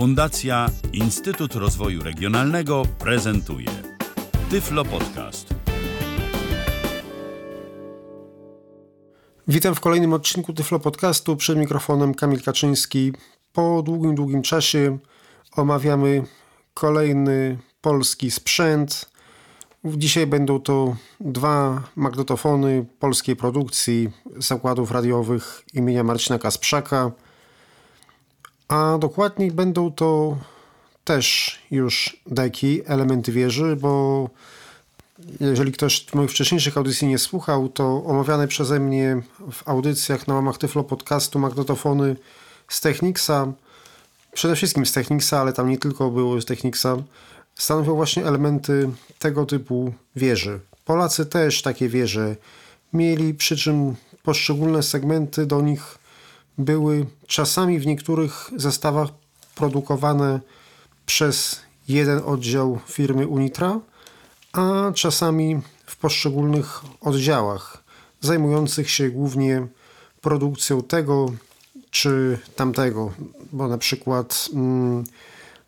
Fundacja Instytut Rozwoju Regionalnego prezentuje Tyflo Podcast. Witam w kolejnym odcinku Tyflo Podcastu. Przed mikrofonem Kamil Kaczyński. Po długim, długim czasie omawiamy kolejny polski sprzęt. Dzisiaj będą to dwa magnetofony polskiej produkcji zakładów radiowych imienia Marcina Kasprzaka – a dokładniej będą to też już deki, elementy wieży, bo jeżeli ktoś moich wcześniejszych audycji nie słuchał, to omawiane przeze mnie w audycjach na łamach Tyflo Podcastu magnetofony z Technicsa, przede wszystkim z Technicsa, ale tam nie tylko było z Technicsa, stanowią właśnie elementy tego typu wieży. Polacy też takie wieże mieli, przy czym poszczególne segmenty do nich były czasami w niektórych zestawach produkowane przez jeden oddział firmy Unitra, a czasami w poszczególnych oddziałach zajmujących się głównie produkcją tego czy tamtego, bo na przykład mm,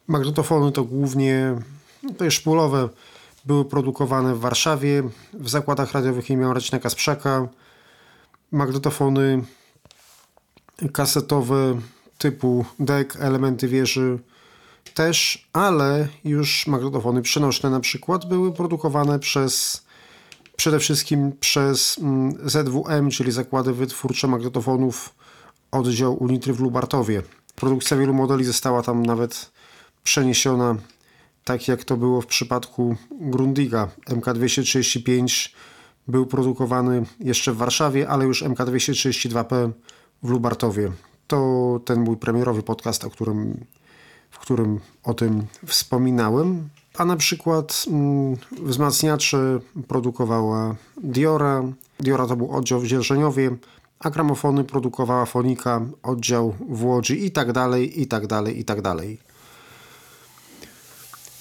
magnetofony to głównie to jest szpulowe, były produkowane w Warszawie w zakładach radiowych imienia Marcina Kasprzaka. Magnetofony kasetowe typu deck, elementy wieży też, ale już magnetofony przenośne na przykład były produkowane przez przede wszystkim przez mm, ZWM, czyli Zakłady Wytwórcze Magnetofonów oddział Unitry w Lubartowie. Produkcja wielu modeli została tam nawet przeniesiona, tak jak to było w przypadku Grundiga. MK235 był produkowany jeszcze w Warszawie, ale już MK232P w Lubartowie. To ten mój premierowy podcast, o którym, w którym o tym wspominałem. A na przykład mm, wzmacniacze produkowała Diora. Diora to był oddział w Dzierżeniowie, a gramofony produkowała Fonika, oddział w Łodzi i tak dalej, i tak dalej, i tak dalej.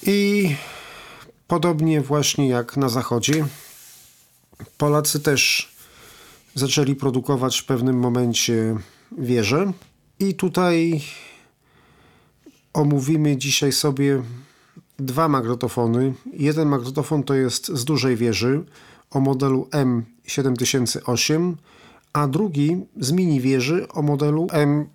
I podobnie właśnie jak na zachodzie, Polacy też zaczęli produkować w pewnym momencie wieże. I tutaj omówimy dzisiaj sobie dwa magnetofony. Jeden magnetofon to jest z dużej wieży o modelu M7008, a drugi z mini wieży o modelu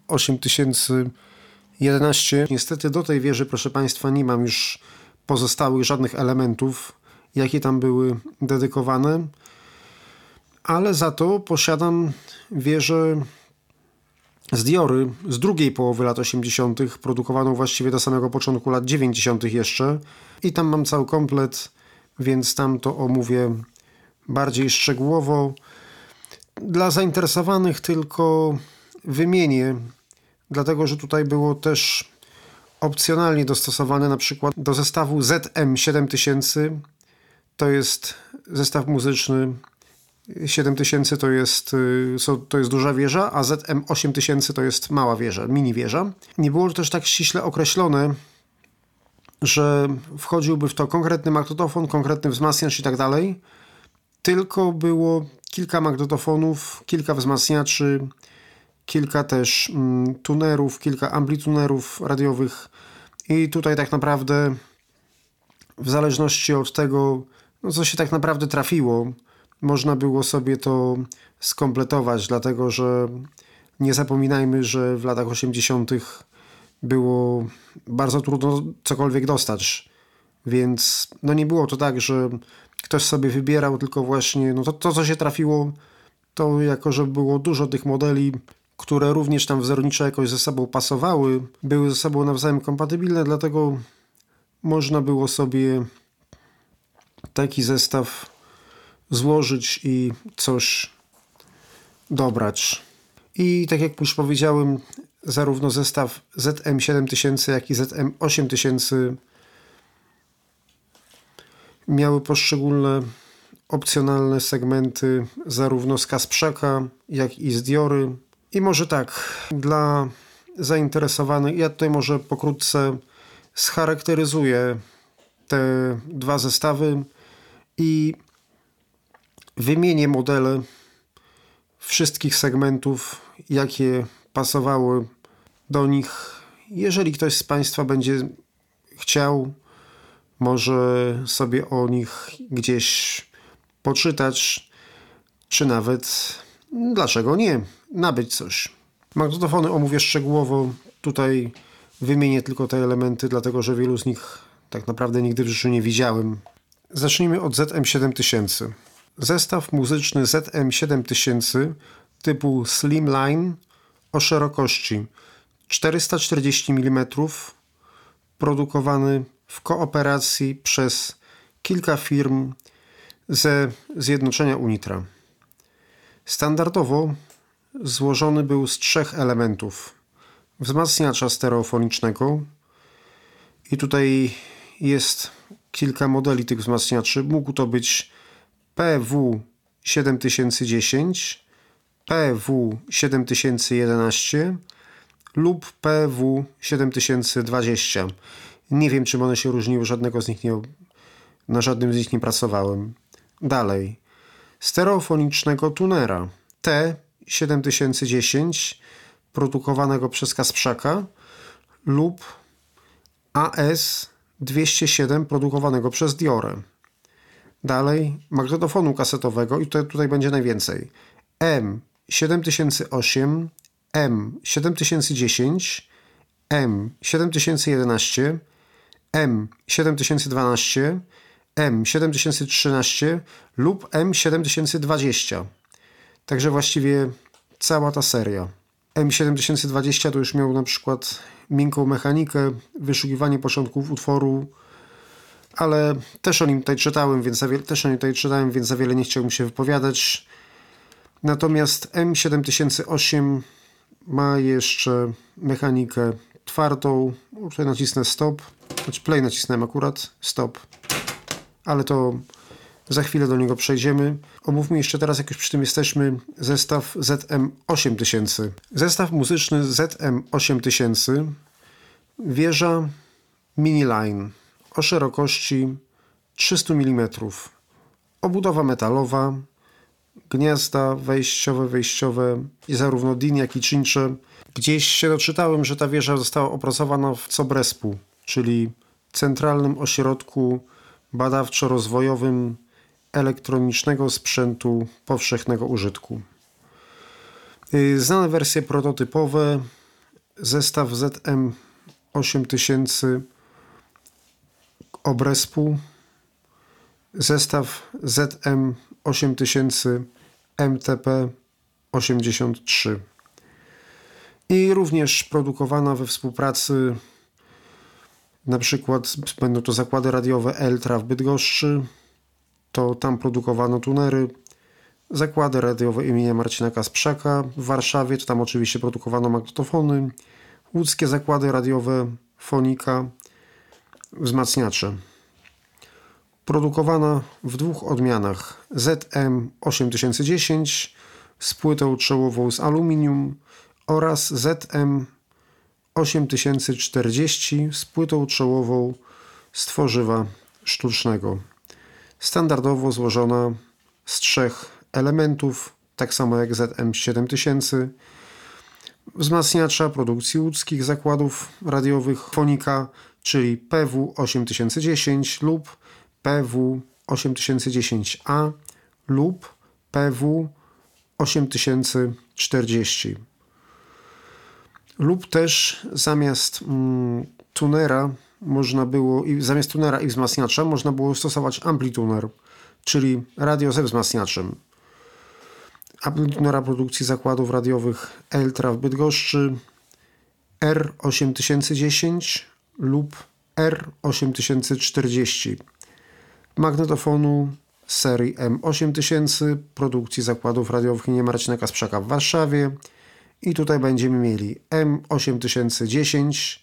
M8011. Niestety do tej wieży, proszę Państwa, nie mam już pozostałych żadnych elementów, jakie tam były dedykowane ale za to posiadam wieżę z Diory z drugiej połowy lat 80., produkowaną właściwie do samego początku lat 90. jeszcze. I tam mam cały komplet, więc tam to omówię bardziej szczegółowo. Dla zainteresowanych tylko wymienię, dlatego że tutaj było też opcjonalnie dostosowane na przykład do zestawu ZM7000. To jest zestaw muzyczny 7000 to jest, y, to jest duża wieża, a ZM 8000 to jest mała wieża, mini wieża. Nie było też tak ściśle określone, że wchodziłby w to konkretny magnetofon, konkretny wzmacniacz i tak dalej, tylko było kilka magnetofonów, kilka wzmacniaczy, kilka też mm, tunerów, kilka amplitunerów radiowych i tutaj tak naprawdę w zależności od tego, no co się tak naprawdę trafiło, można było sobie to skompletować, dlatego że nie zapominajmy, że w latach 80. było bardzo trudno cokolwiek dostać. Więc no nie było to tak, że ktoś sobie wybierał, tylko właśnie no to, to co się trafiło, to jako, że było dużo tych modeli, które również tam wzorniczo jakoś ze sobą pasowały, były ze sobą nawzajem kompatybilne, dlatego można było sobie taki zestaw złożyć i coś dobrać. I tak jak już powiedziałem, zarówno zestaw ZM7000, jak i ZM8000 miały poszczególne opcjonalne segmenty zarówno z Kasprzaka, jak i z Diory. I może tak, dla zainteresowanych, ja tutaj może pokrótce scharakteryzuję te dwa zestawy i wymienię modele wszystkich segmentów, jakie pasowały do nich, jeżeli ktoś z Państwa będzie chciał, może sobie o nich gdzieś poczytać, czy nawet, dlaczego nie, nabyć coś. Magnetofony omówię szczegółowo. Tutaj wymienię tylko te elementy, dlatego że wielu z nich tak naprawdę nigdy w życiu nie widziałem. Zacznijmy od ZM7000. Zestaw muzyczny ZM7000 typu Slimline o szerokości 440 mm, produkowany w kooperacji przez kilka firm ze zjednoczenia Unitra. Standardowo złożony był z trzech elementów: wzmacniacza stereofonicznego, i tutaj jest kilka modeli tych wzmacniaczy. Mógł to być PW7010, PW7011 lub PW7020. Nie wiem, czym one się różniły, żadnego z nich nie, na żadnym z nich nie pracowałem. Dalej. Stereofonicznego tunera T7010 produkowanego przez Kasprzaka lub AS207 produkowanego przez Diorę. Dalej magnetofonu kasetowego i tutaj, tutaj będzie najwięcej. M7008, M7010, M7011, M7012, M7013 lub M7020. Także właściwie cała ta seria. M7020 to już miał na przykład miękką mechanikę, wyszukiwanie początków utworu, ale też o nim tutaj czytałem, więc za wiele, też o nim tutaj czytałem, więc za wiele nie chciałbym się wypowiadać. Natomiast M7008 ma jeszcze mechanikę twardą. Tutaj nacisnę stop, znaczy play nacisnąłem akurat, stop, ale to za chwilę do niego przejdziemy. Omówmy jeszcze teraz, jak już przy tym jesteśmy, zestaw ZM8000. Zestaw muzyczny ZM8000 wieża mini line o szerokości 300 mm. Obudowa metalowa, gniazda wejściowe, wejściowe i zarówno DIN, jak i czyncze. Gdzieś się doczytałem, że ta wieża została opracowana w Cobrespu, czyli Centralnym Ośrodku Badawczo-Rozwojowym Elektronicznego Sprzętu Powszechnego Użytku. Y, znane wersje prototypowe, zestaw ZM8000 Obrespu, zestaw ZM8000 MTP83 i również produkowana we współpracy na przykład będą to zakłady radiowe Eltra w Bydgoszczy, to tam produkowano tunery, zakłady radiowe imienia Marcina Kasprzaka w Warszawie, to tam oczywiście produkowano magnetofony, łódzkie zakłady radiowe Fonika, wzmacniacze. Produkowana w dwóch odmianach ZM8010 z płytą czołową z aluminium oraz ZM8040 z płytą czołową z tworzywa sztucznego. Standardowo złożona z trzech elementów, tak samo jak ZM7000, wzmacniacza produkcji łódzkich zakładów radiowych Fonika, czyli PW8010 lub PW8010A lub PW8040 lub też zamiast mm, tunera można było, zamiast tunera i wzmacniacza można było stosować amplituner, czyli radio ze wzmacniaczem. Amplitunera produkcji zakładów radiowych Eltra w Bydgoszczy R8010 lub R8040. Magnetofonu serii M8000 produkcji zakładów radiowych imienia Marcina Kasprzaka w Warszawie. I tutaj będziemy mieli M8010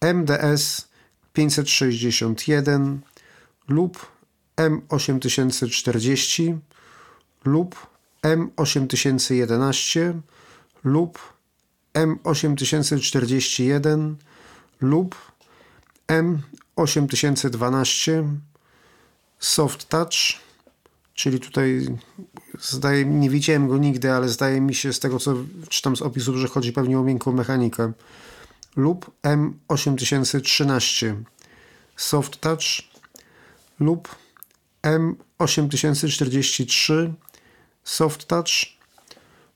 MDS 561 lub M8040 lub M8011 lub M8041 lub M8012 Soft Touch, czyli tutaj zdaje, nie widziałem go nigdy, ale zdaje mi się z tego co czytam z opisów, że chodzi pewnie o miękką mechanikę. lub M8013 Soft Touch lub M8043 Soft Touch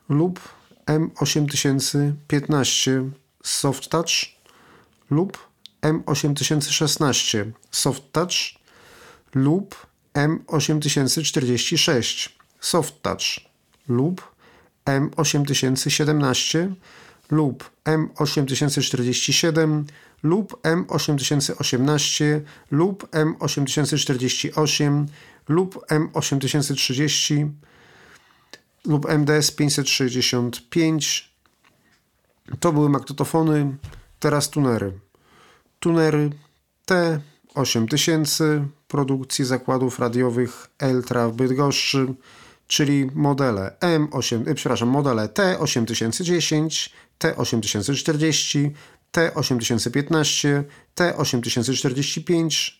lub M8015 Soft Touch lub M8016 Soft Touch lub M8046 Soft Touch lub M8017 lub M8047 lub M8018 lub M8048 lub M8030 lub MDS 565 to były magnetofony, teraz tunery. Tunery T8000 produkcji zakładów radiowych Eltra w Bydgoszczy, czyli modele M8, y, przepraszam, modele T8010, T8040, T8015, T8045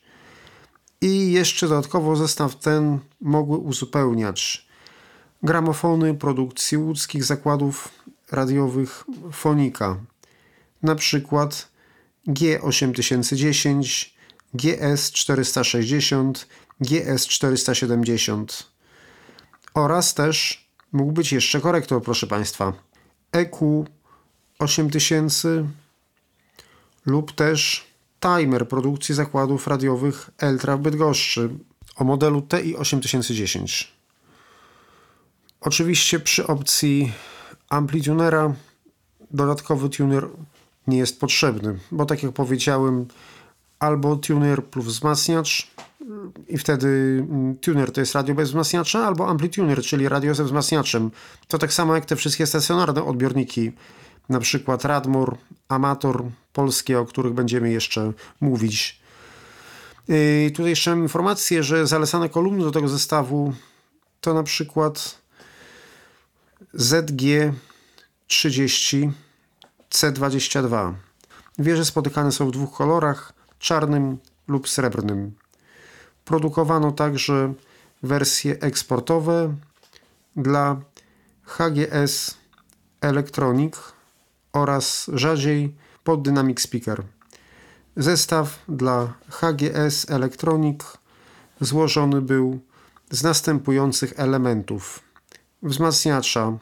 i jeszcze dodatkowo zestaw ten mogły uzupełniać gramofony produkcji łódzkich zakładów radiowych Fonika, na przykład G8010, GS460, GS470 oraz też mógł być jeszcze korektor, proszę Państwa, EQ 8000 lub też timer produkcji zakładów radiowych Eltra w Bydgoszczy o modelu TI 8010. Oczywiście przy opcji amplitunera dodatkowy tuner nie jest potrzebny, bo tak jak powiedziałem, albo tuner plus wzmacniacz i wtedy mm, tuner to jest radio bez wzmacniacza, albo amplituner, czyli radio ze wzmacniaczem. To tak samo jak te wszystkie stacjonarne odbiorniki, na przykład Radmor, Amator, polskie, o których będziemy jeszcze mówić. Yy, tutaj jeszcze mam informację, że zalecane kolumny do tego zestawu to na przykład ZG30 C22. Wieże spotykane są w dwóch kolorach, czarnym lub srebrnym. Produkowano także wersje eksportowe dla HGS Electronic oraz rzadziej pod Dynamic Speaker. Zestaw dla HGS Electronic złożony był z następujących elementów: wzmacniacza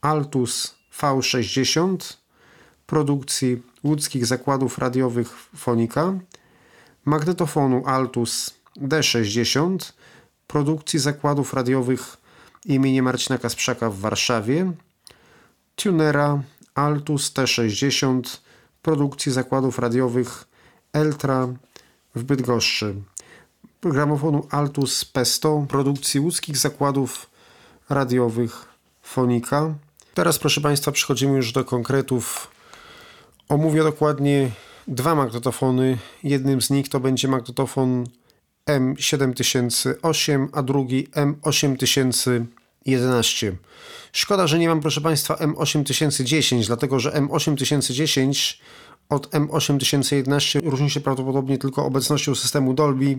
Altus V60 produkcji łódzkich zakładów radiowych Fonika, magnetofonu Altus D60 produkcji zakładów radiowych imienia Marcina Kasprzaka w Warszawie, tunera Altus T60 produkcji zakładów radiowych Eltra w Bydgoszczy, gramofonu Altus P100 produkcji łódzkich zakładów radiowych Fonika. Teraz proszę Państwa przechodzimy już do konkretów. Omówię dokładnie dwa magnetofony. Jednym z nich to będzie magnetofon M7008, a drugi M8011. Szkoda, że nie mam, proszę Państwa, M8010, dlatego że M8010 od M8011 różni się prawdopodobnie tylko obecnością systemu Dolby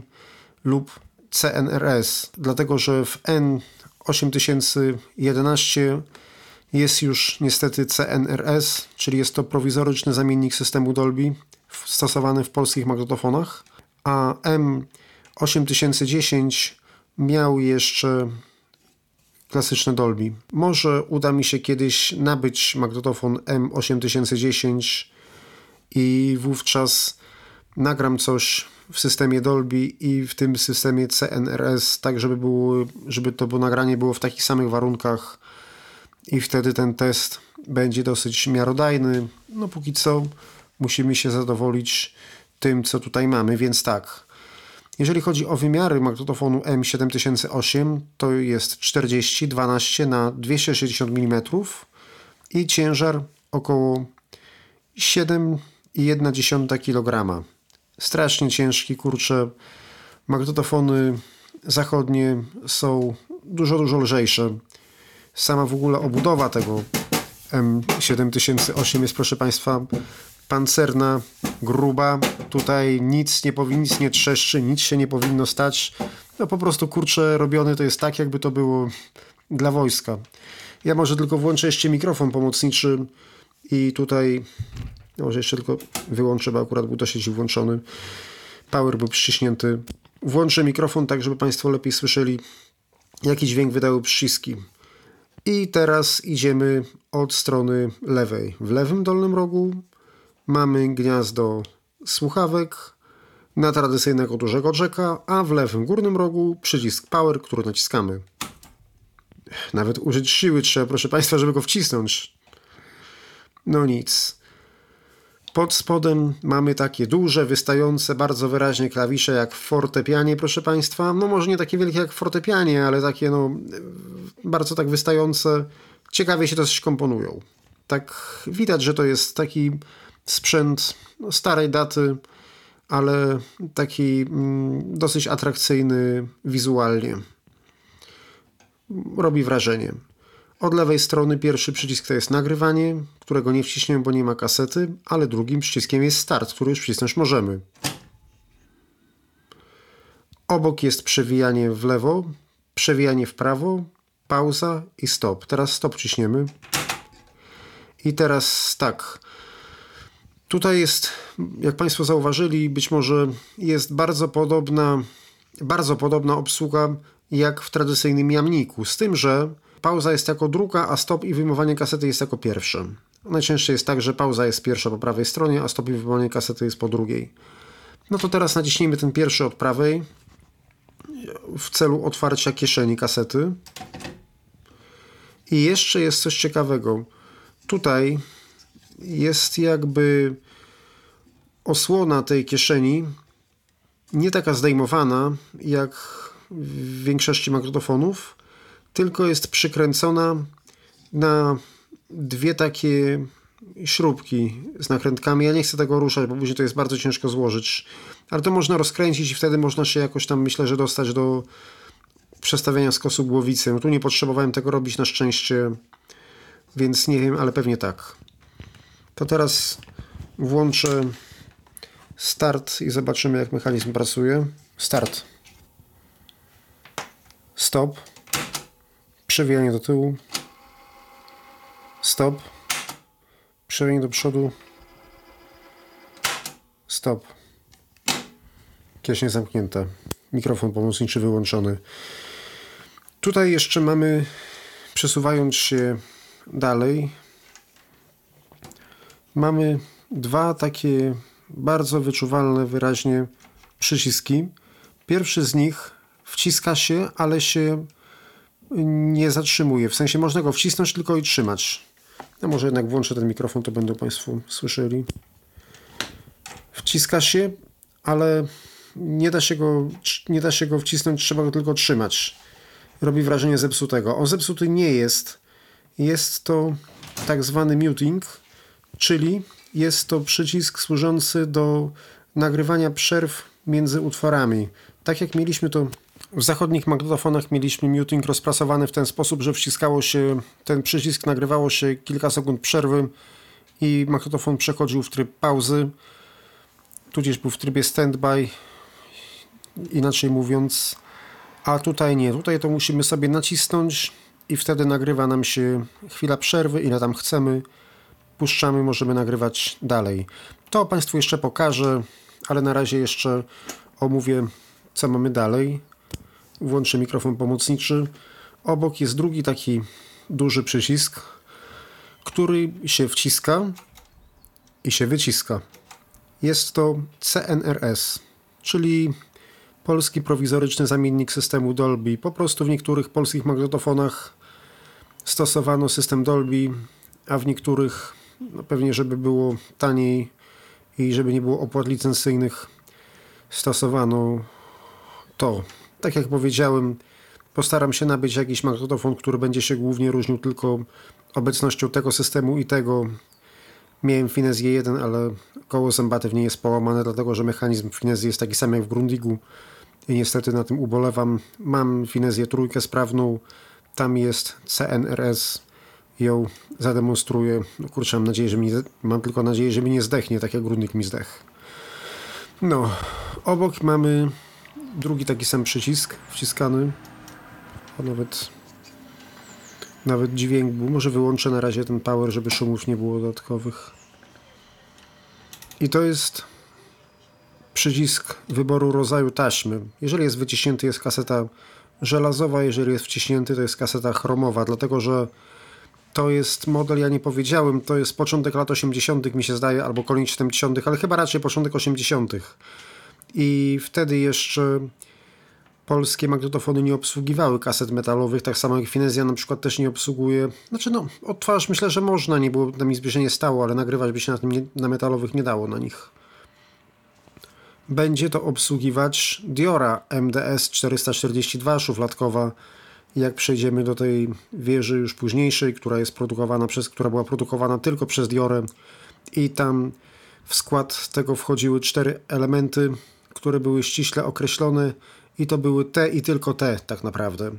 lub CNRS, dlatego że w N8011 jest już niestety CNRS, czyli jest to prowizoryczny zamiennik systemu Dolby stosowany w polskich magnetofonach, a M8010 miał jeszcze klasyczne Dolby. Może uda mi się kiedyś nabyć magnetofon M8010 i wówczas nagram coś w systemie Dolby i w tym systemie CNRS, tak żeby, było, żeby to było nagranie było w takich samych warunkach i wtedy ten test będzie dosyć miarodajny. No póki co musimy się zadowolić tym, co tutaj mamy, więc tak. Jeżeli chodzi o wymiary magnetofonu M7008, to jest 40 12 na 260 mm i ciężar około 7,1 kg. Strasznie ciężki, kurczę. Magnetofony zachodnie są dużo, dużo lżejsze. Sama w ogóle obudowa tego M7008 jest, proszę Państwa, pancerna, gruba. Tutaj nic nie powinno, nic nie trzeszczy, nic się nie powinno stać. No po prostu kurczę robiony to jest tak, jakby to było dla wojska. Ja może tylko włączę jeszcze mikrofon pomocniczy i tutaj No, może jeszcze tylko wyłączę, bo akurat był do sieci włączony. Power był przyciśnięty. Włączę mikrofon tak, żeby Państwo lepiej słyszeli, jaki dźwięk wydały przyciski. I teraz idziemy od strony lewej. W lewym dolnym rogu mamy gniazdo słuchawek na tradycyjnego dużego jacka, a w lewym górnym rogu przycisk power, który naciskamy. Nawet użyć siły trzeba, proszę Państwa, żeby go wcisnąć. No nic. Pod spodem mamy takie duże, wystające bardzo wyraźnie klawisze jak w fortepianie, proszę Państwa. No może nie takie wielkie jak w fortepianie, ale takie no bardzo tak wystające. Ciekawie się dosyć komponują. Tak widać, że to jest taki sprzęt starej daty, ale taki mm, dosyć atrakcyjny wizualnie. Robi wrażenie. Od lewej strony pierwszy przycisk to jest nagrywanie, którego nie wciśniemy, bo nie ma kasety, ale drugim przyciskiem jest start, który już wcisnąć możemy. Obok jest przewijanie w lewo, przewijanie w prawo, pauza i stop. Teraz stop ciśniemy. I teraz tak. Tutaj jest, jak Państwo zauważyli, być może jest bardzo podobna, bardzo podobna obsługa jak w tradycyjnym jamniku, z tym, że pauza jest jako druga, a stop i wyjmowanie kasety jest jako pierwsze. Najczęściej jest tak, że pauza jest pierwsza po prawej stronie, a stop i wyjmowanie kasety jest po drugiej. No to teraz naciśnijmy ten pierwszy od prawej w celu otwarcia kieszeni kasety. I jeszcze jest coś ciekawego. Tutaj jest jakby osłona tej kieszeni nie taka zdejmowana jak w większości magnetofonów, tylko jest przykręcona na dwie takie śrubki z nakrętkami. Ja nie chcę tego ruszać, bo później to jest bardzo ciężko złożyć. Ale to można rozkręcić i wtedy można się jakoś tam, myślę, że dostać do przestawiania skosu głowicy. No tu nie potrzebowałem tego robić na szczęście, więc nie wiem, ale pewnie tak. To teraz włączę start i zobaczymy, jak mechanizm pracuje. Start. Stop. Przewijanie do tyłu. Stop. Przewijanie do przodu. Stop. Kieszeń zamknięta. Mikrofon pomocniczy wyłączony. Tutaj jeszcze mamy, przesuwając się dalej, mamy dwa takie bardzo wyczuwalne wyraźnie przyciski. Pierwszy z nich wciska się, ale się nie zatrzymuje. W sensie można go wcisnąć tylko i trzymać. A może jednak włączę ten mikrofon, to będą Państwo słyszeli. Wciska się, ale nie da się go, nie da się go wcisnąć, trzeba go tylko trzymać. Robi wrażenie zepsutego. On zepsuty nie jest. Jest to tak zwany muting, czyli jest to przycisk służący do nagrywania przerw między utworami. Tak jak mieliśmy to w zachodnich magnetofonach mieliśmy muting rozprasowany w ten sposób, że wciskało się ten przycisk, nagrywało się kilka sekund przerwy i magnetofon przechodził w tryb pauzy, tudzież był w trybie standby, inaczej mówiąc, a tutaj nie. Tutaj to musimy sobie nacisnąć i wtedy nagrywa nam się chwila przerwy, ile tam chcemy. Puszczamy, możemy nagrywać dalej. To Państwu jeszcze pokażę, ale na razie jeszcze omówię, co mamy dalej włączę mikrofon pomocniczy. Obok jest drugi taki duży przycisk, który się wciska i się wyciska. Jest to CNRS, czyli polski prowizoryczny zamiennik systemu Dolby. Po prostu w niektórych polskich magnetofonach stosowano system Dolby, a w niektórych, no pewnie żeby było taniej i żeby nie było opłat licencyjnych, stosowano to. Tak jak powiedziałem, postaram się nabyć jakiś magnetofon, który będzie się głównie różnił tylko obecnością tego systemu i tego. Miałem Finezję 1, ale koło zębatew nie jest połamane, dlatego że mechanizm Finezji jest taki sam jak w Grundigu i niestety na tym ubolewam. Mam Finezję trójkę sprawną, tam jest CNRS, ją zademonstruję. No kurczę, mam nadzieję, że mi, mam tylko nadzieję, że mi nie zdechnie, tak jak Grundig mi zdech. No, obok mamy drugi taki sam przycisk wciskany. A nawet nawet dźwięk był. Może wyłączę na razie ten power, żeby szumów nie było dodatkowych. I to jest przycisk wyboru rodzaju taśmy. Jeżeli jest wyciśnięty, jest kaseta żelazowa, jeżeli jest wciśnięty, to jest kaseta chromowa, dlatego że to jest model, ja nie powiedziałem, to jest początek lat 80., mi się zdaje, albo koniec 70., ale chyba raczej początek 80. I wtedy jeszcze polskie magnetofony nie obsługiwały kaset metalowych, tak samo jak Finezja na przykład też nie obsługuje. Znaczy no, odtwarzacz myślę, że można, nie było, tam nic by się nie stało, ale nagrywać by się na, tym nie, na metalowych nie dało na nich. Będzie to obsługiwać Diora MDS 442 szufladkowa. Jak przejdziemy do tej wieży już późniejszej, która jest produkowana przez, która była produkowana tylko przez Diorę i tam w skład tego wchodziły cztery elementy, które były ściśle określone i to były te i tylko te tak naprawdę.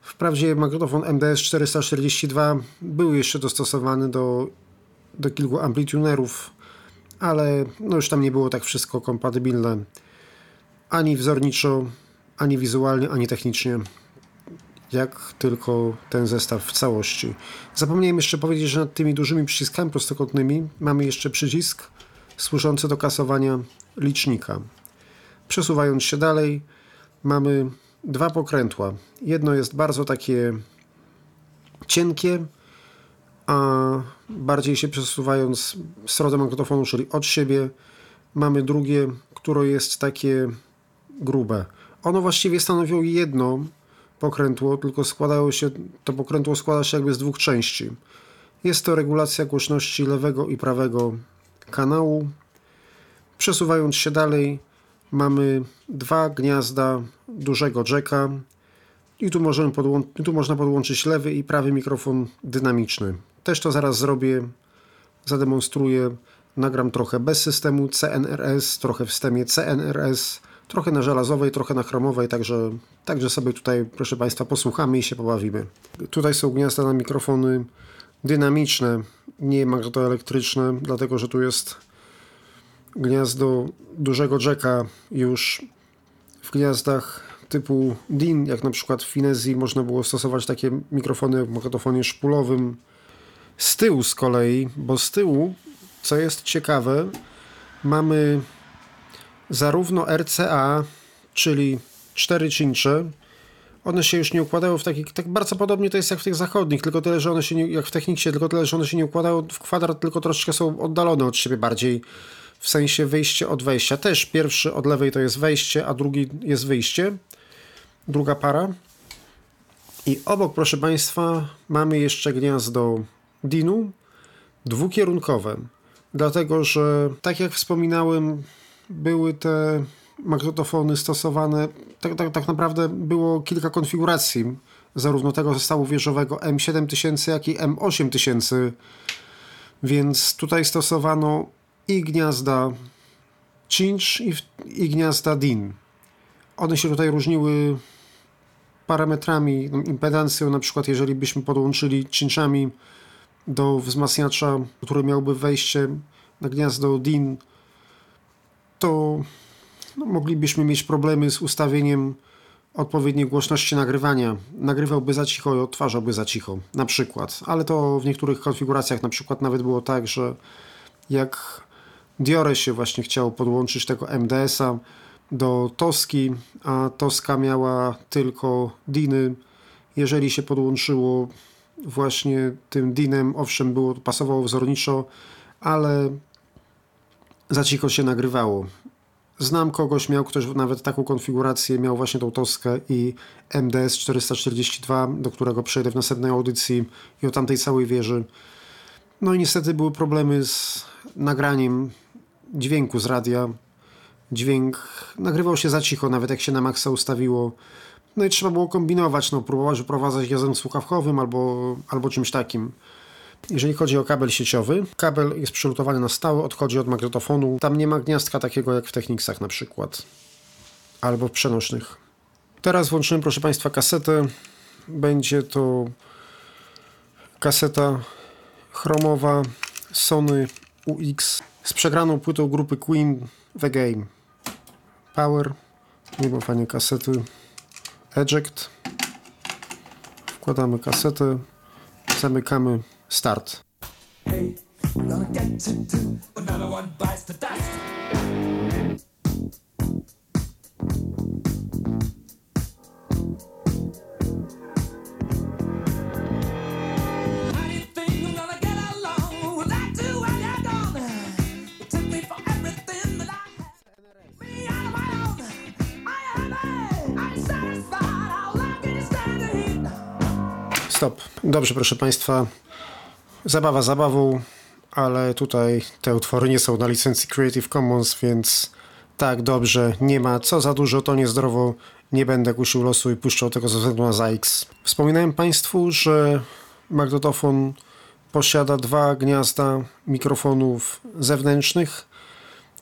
Wprawdzie magnetofon MDS 442 był jeszcze dostosowany do, do kilku amplitunerów, ale no już tam nie było tak wszystko kompatybilne ani wzorniczo, ani wizualnie, ani technicznie jak tylko ten zestaw w całości. Zapomniałem jeszcze powiedzieć, że nad tymi dużymi przyciskami prostokątnymi mamy jeszcze przycisk służący do kasowania licznika. Przesuwając się dalej, mamy dwa pokrętła. Jedno jest bardzo takie cienkie, a bardziej się przesuwając w stronę magnetofonu, czyli od siebie, mamy drugie, które jest takie grube. Ono właściwie stanowiło jedno pokrętło, tylko składało się, to pokrętło składa się jakby z dwóch części. Jest to regulacja głośności lewego i prawego kanału. Przesuwając się dalej, mamy dwa gniazda dużego jacka i tu, możemy tu można podłączyć lewy i prawy mikrofon dynamiczny. Też to zaraz zrobię, zademonstruję. Nagram trochę bez systemu CNRS, trochę w systemie CNRS, trochę na żelazowej, trochę na chromowej, także, także sobie tutaj, proszę Państwa, posłuchamy i się pobawimy. Tutaj są gniazda na mikrofony dynamiczne, nie magnetoelektryczne, dlatego że tu jest gniazdo dużego jacka już w gniazdach typu DIN, jak na przykład w Finezji można było stosować takie mikrofony w magnetofonie szpulowym. Z tyłu z kolei, bo z tyłu, co jest ciekawe, mamy zarówno RCA, czyli cztery cincze, one się już nie układają w taki, tak bardzo podobnie to jest jak w tych zachodnich, tylko tyle, że one się nie, jak w technicie, tylko tyle, że one się nie układają w kwadrat, tylko troszeczkę są oddalone od siebie bardziej, w sensie wyjście od wejścia. Też pierwszy od lewej to jest wejście, a drugi jest wyjście, druga para. I obok, proszę Państwa, mamy jeszcze gniazdo DIN-u, dwukierunkowe, dlatego że, tak jak wspominałem, były te magnetofony stosowane, tak, tak, tak naprawdę było kilka konfiguracji, zarówno tego zestawu wieżowego M7000, jak i M8000, więc tutaj stosowano i gniazda cinch i, i gniazda DIN. One się tutaj różniły parametrami, no, impedancją, na przykład jeżeli byśmy podłączyli cinchami do wzmacniacza, który miałby wejście na gniazdo DIN, to no, moglibyśmy mieć problemy z ustawieniem odpowiedniej głośności nagrywania. Nagrywałby za cicho i odtwarzałby za cicho, na przykład. Ale to w niektórych konfiguracjach na przykład nawet było tak, że jak Diore się właśnie chciało podłączyć tego MDS-a do Toski, a Toska miała tylko Diny. Jeżeli się podłączyło właśnie tym Dinem, owszem, było, pasowało wzorniczo, ale za cicho się nagrywało. Znam kogoś, miał ktoś nawet taką konfigurację, miał właśnie tą Toskę i MDS 442, do którego przejdę w następnej audycji i o tamtej całej wieży. No i niestety były problemy z nagraniem dźwięku z radia. Dźwięk nagrywał się za cicho, nawet jak się na maksa ustawiło. No i trzeba było kombinować, no, próbować wyprowadzać jazdem słuchawkowym albo, albo czymś takim. Jeżeli chodzi o kabel sieciowy, kabel jest przylutowany na stałe, odchodzi od magnetofonu. Tam nie ma gniazdka takiego jak w Technicsach na przykład, albo w przenośnych. Teraz włączymy, proszę Państwa, kasetę. Będzie to kaseta chromowa Sony UX z przegraną płytą grupy Queen The Game. Power, fajnie kasety, eject. Wkładamy kasetę, zamykamy Start. Hey. Stop. Dobrze, proszę Państwa. Zabawa zabawą, ale tutaj te utwory nie są na licencji Creative Commons, więc tak, dobrze, nie ma. Co za dużo, to niezdrowo. Nie będę kusił losu i puszczał tego ze względu na ZAX. Wspominałem Państwu, że magnetofon posiada dwa gniazda mikrofonów zewnętrznych.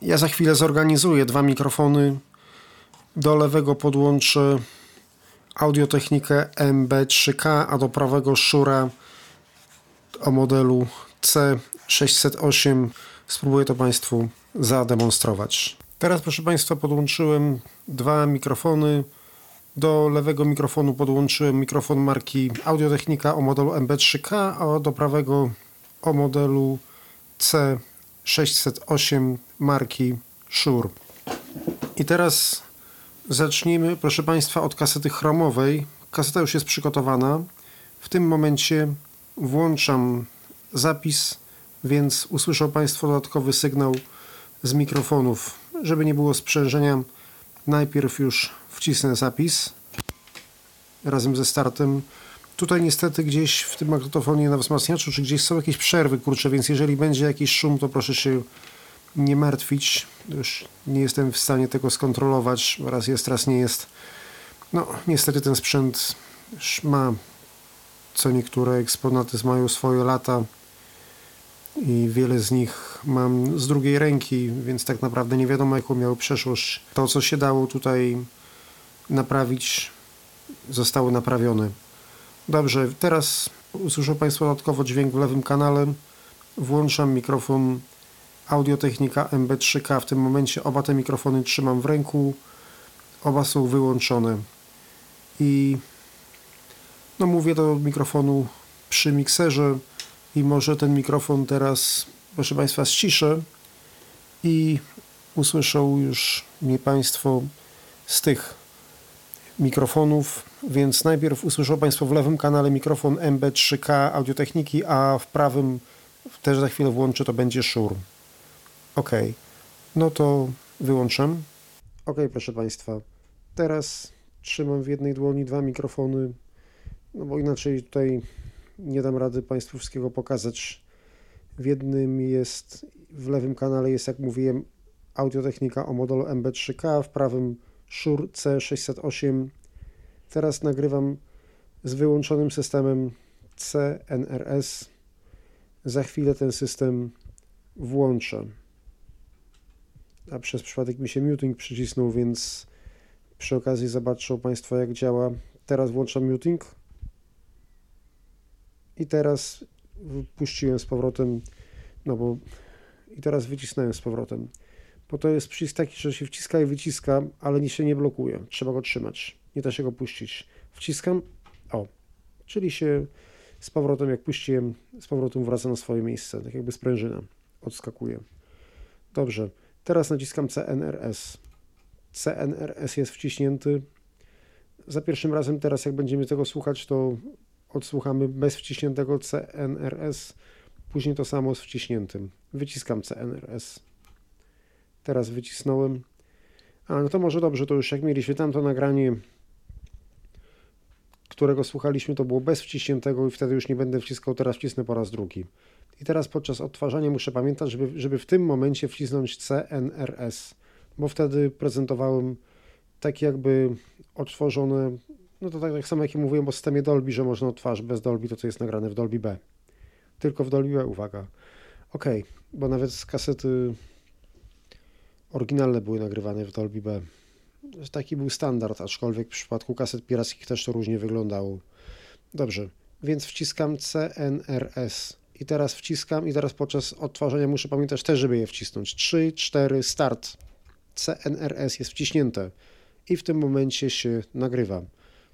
Ja za chwilę zorganizuję dwa mikrofony. Do lewego podłączę audiotechnikę MB3K, a do prawego Shura o modelu C608. Spróbuję to Państwu zademonstrować. Teraz, proszę Państwa, podłączyłem dwa mikrofony. Do lewego mikrofonu podłączyłem mikrofon marki Audiotechnika o modelu MB3K, a do prawego o modelu C608 marki Shure. I teraz zacznijmy, proszę Państwa, od kasety chromowej. Kaseta już jest przygotowana. W tym momencie włączam zapis, więc usłyszą Państwo dodatkowy sygnał z mikrofonów. Żeby nie było sprzężenia, najpierw już wcisnę zapis razem ze startem. Tutaj niestety gdzieś w tym magnetofonie na wzmacniaczu, czy gdzieś są jakieś przerwy, kurczę, więc jeżeli będzie jakiś szum, to proszę się nie martwić. Już nie jestem w stanie tego skontrolować. Raz jest, raz nie jest. No, niestety ten sprzęt ma co niektóre eksponaty mają swoje lata i wiele z nich mam z drugiej ręki, więc tak naprawdę nie wiadomo jaką miały przeszłość. To co się dało tutaj naprawić zostało naprawione. Dobrze, teraz usłyszą Państwo dodatkowo dźwięk w lewym kanale. Włączam mikrofon Audiotechnika MB3K. W tym momencie oba te mikrofony trzymam w ręku. Oba są wyłączone. I no mówię do mikrofonu przy mikserze i może ten mikrofon teraz, proszę Państwa, ściszę i usłyszą już mnie Państwo z tych mikrofonów, więc najpierw usłyszą Państwo w lewym kanale mikrofon MB3K Audiotechniki, a w prawym też za chwilę włączę, to będzie Shure. Ok, no to wyłączam. Ok, proszę Państwa, teraz trzymam w jednej dłoni dwa mikrofony, no bo inaczej tutaj nie dam rady Państwu wszystkiego pokazać. W jednym jest, w lewym kanale jest, jak mówiłem, audiotechnika o modelu MB3K, w prawym Shure C608. Teraz nagrywam z wyłączonym systemem CNRS. Za chwilę ten system włączę. A przez przypadek mi się muting przycisnął, więc przy okazji zobaczą Państwo jak działa. Teraz włączam muting. I teraz puściłem z powrotem, no bo i teraz wycisnąłem z powrotem. Bo to jest przycisk taki, że się wciska i wyciska, ale nie się nie blokuje. Trzeba go trzymać. Nie da się go puścić. Wciskam, o, czyli się z powrotem, jak puściłem, z powrotem wraca na swoje miejsce, tak jakby sprężyna odskakuje. Dobrze, teraz naciskam CNRS. CNRS jest wciśnięty. Za pierwszym razem teraz, jak będziemy tego słuchać, to odsłuchamy bez wciśniętego CNRS, później to samo z wciśniętym. Wyciskam CNRS. Teraz wycisnąłem. A no to może dobrze, to już jak mieliśmy tamto nagranie, którego słuchaliśmy, to było bez wciśniętego i wtedy już nie będę wciskał, teraz wcisnę po raz drugi. I teraz podczas odtwarzania muszę pamiętać, żeby, żeby w tym momencie wcisnąć CNRS, bo wtedy prezentowałem tak jakby odtworzone no to tak, tak samo jak mówiłem o systemie Dolby, że można odtwarzać bez Dolby to, co jest nagrane w Dolby B. Tylko w Dolby B, uwaga. Ok, bo nawet z kasety oryginalne były nagrywane w Dolby B. Taki był standard, aczkolwiek w przypadku kaset pirackich też to różnie wyglądało. Dobrze, więc wciskam CNRS. I teraz wciskam i teraz podczas odtwarzania muszę pamiętać też, żeby je wcisnąć. 3, 4, start. CNRS jest wciśnięte i w tym momencie się nagrywa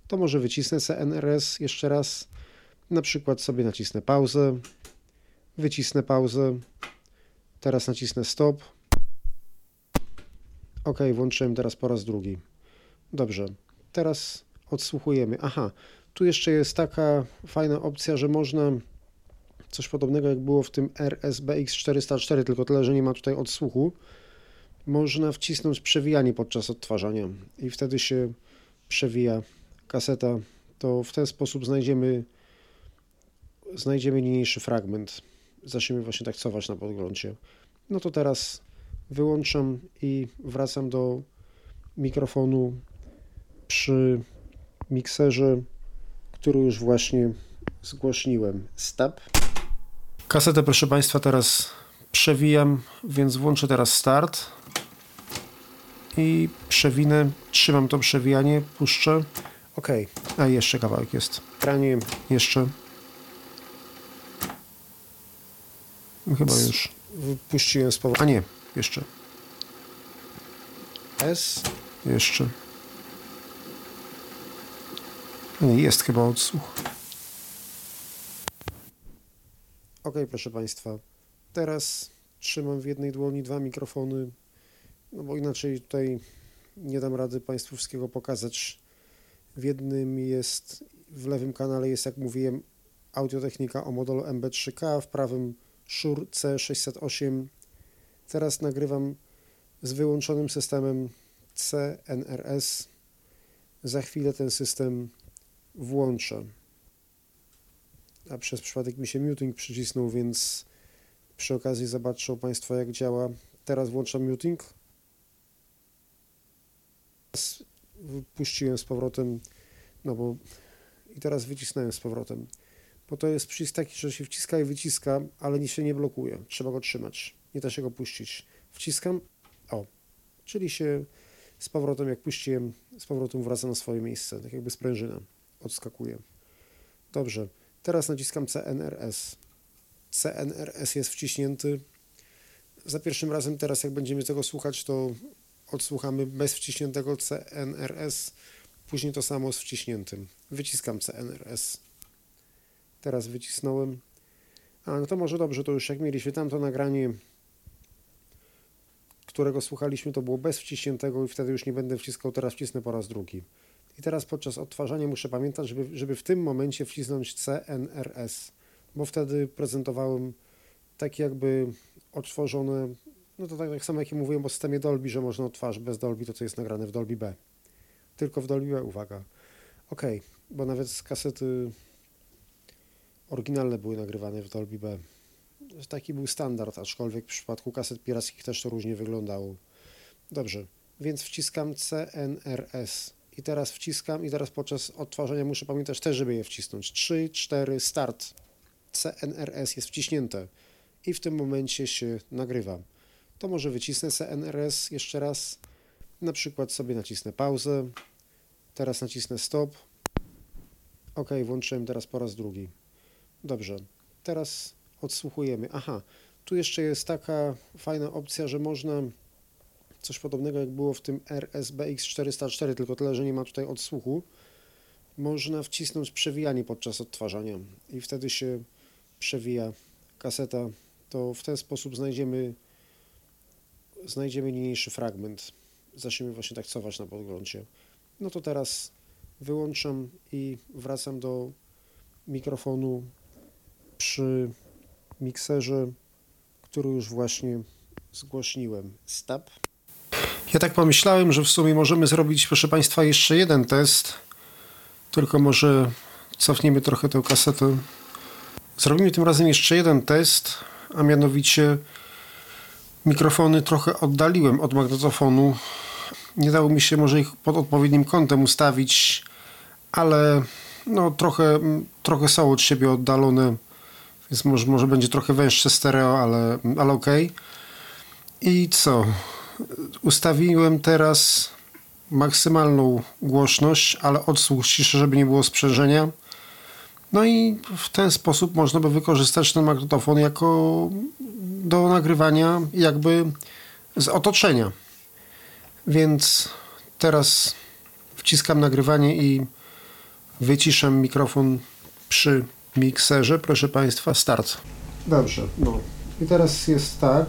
to może wycisnę CNRS jeszcze raz. Na przykład sobie nacisnę pauzę. Wycisnę pauzę. Teraz nacisnę stop. Ok, włączyłem teraz po raz drugi. Dobrze. Teraz odsłuchujemy. Aha, tu jeszcze jest taka fajna opcja, że można coś podobnego jak było w tym RSBX 404, tylko tyle, że nie ma tutaj odsłuchu. Można wcisnąć przewijanie podczas odtwarzania i wtedy się przewija kaseta. To w ten sposób znajdziemy znajdziemy niniejszy fragment. Zaczniemy właśnie tak cować na podglądzie. No to teraz wyłączam i wracam do mikrofonu przy mikserze, który już właśnie zgłośniłem. Stop. Kasetę, proszę Państwa, teraz przewijam, więc włączę teraz start i przewinę, trzymam to przewijanie, puszczę. Ok, a jeszcze kawałek jest. Kranie jeszcze. Chyba już puściłem z powrotem. A nie, jeszcze. S, jeszcze. Nie, jest chyba odsłuch. Ok, proszę Państwa. Teraz trzymam w jednej dłoni dwa mikrofony, no bo inaczej tutaj nie dam rady Państwu wszystkiego pokazać. W jednym jest, w lewym kanale jest, jak mówiłem, audiotechnika o modelu MB3K, w prawym Shure C608. Teraz nagrywam z wyłączonym systemem CNRS. Za chwilę ten system włączę. A przez przypadek mi się muting przycisnął, więc przy okazji zobaczą Państwo jak działa. Teraz włączam muting. Teraz Puściłem z powrotem, no bo i teraz wycisnąłem z powrotem. Bo to jest przycisk taki, że się wciska i wyciska, ale nie się nie blokuje. Trzeba go trzymać. Nie da się go puścić. Wciskam, o, czyli się z powrotem, jak puściłem, z powrotem wraca na swoje miejsce, tak jakby sprężyna odskakuje. Dobrze, teraz naciskam CNRS. CNRS jest wciśnięty. Za pierwszym razem teraz, jak będziemy tego słuchać, to odsłuchamy bez wciśniętego CNRS, później to samo z wciśniętym. Wyciskam CNRS. Teraz wycisnąłem. A, no to może dobrze, to już jak mieliśmy tamto nagranie, którego słuchaliśmy, to było bez wciśniętego i wtedy już nie będę wciskał, teraz wcisnę po raz drugi. I teraz podczas odtwarzania muszę pamiętać, żeby, żeby w tym momencie wcisnąć CNRS, bo wtedy prezentowałem tak jakby odtworzone, no to tak, tak samo jak mówiłem o systemie Dolby, że można odtwarzać bez Dolby to, co jest nagrane w Dolby B. Tylko w Dolby B, uwaga. Ok, bo nawet z kasety oryginalne były nagrywane w Dolby B. Taki był standard, aczkolwiek w przypadku kaset pirackich też to różnie wyglądało. Dobrze, więc wciskam CNRS i teraz wciskam i teraz podczas odtwarzania muszę pamiętać też, żeby je wcisnąć. 3, 4, start. CNRS jest wciśnięte i w tym momencie się nagrywa. To może wycisnę CNRS jeszcze raz. Na przykład sobie nacisnę pauzę. Teraz nacisnę stop. Ok, włączyłem teraz po raz drugi. Dobrze, teraz odsłuchujemy. Aha, tu jeszcze jest taka fajna opcja, że można coś podobnego jak było w tym RSBX 404, tylko tyle, że nie ma tutaj odsłuchu. Można wcisnąć przewijanie podczas odtwarzania i wtedy się przewija kaseta. To w ten sposób znajdziemy znajdziemy niniejszy fragment. Zaczniemy właśnie tak cować na podglądzie. No to teraz wyłączam i wracam do mikrofonu przy mikserze, który już właśnie zgłośniłem. Stop. Ja tak pomyślałem, że w sumie możemy zrobić, proszę Państwa, jeszcze jeden test. Tylko może cofniemy trochę tę kasetę. Zrobimy tym razem jeszcze jeden test, a mianowicie mikrofony trochę oddaliłem od magnetofonu. Nie dało mi się może ich pod odpowiednim kątem ustawić, ale no trochę, trochę są od siebie oddalone, więc może, może będzie trochę węższe stereo, ale, ale okej. Okay. I co? Ustawiłem teraz maksymalną głośność, ale odsłuch ciszy, żeby nie było sprzężenia. No i w ten sposób można by wykorzystać ten magnetofon jako do nagrywania jakby z otoczenia. Więc teraz wciskam nagrywanie i wyciszam mikrofon przy mikserze. Proszę Państwa, start. Dobrze, no. I teraz jest tak.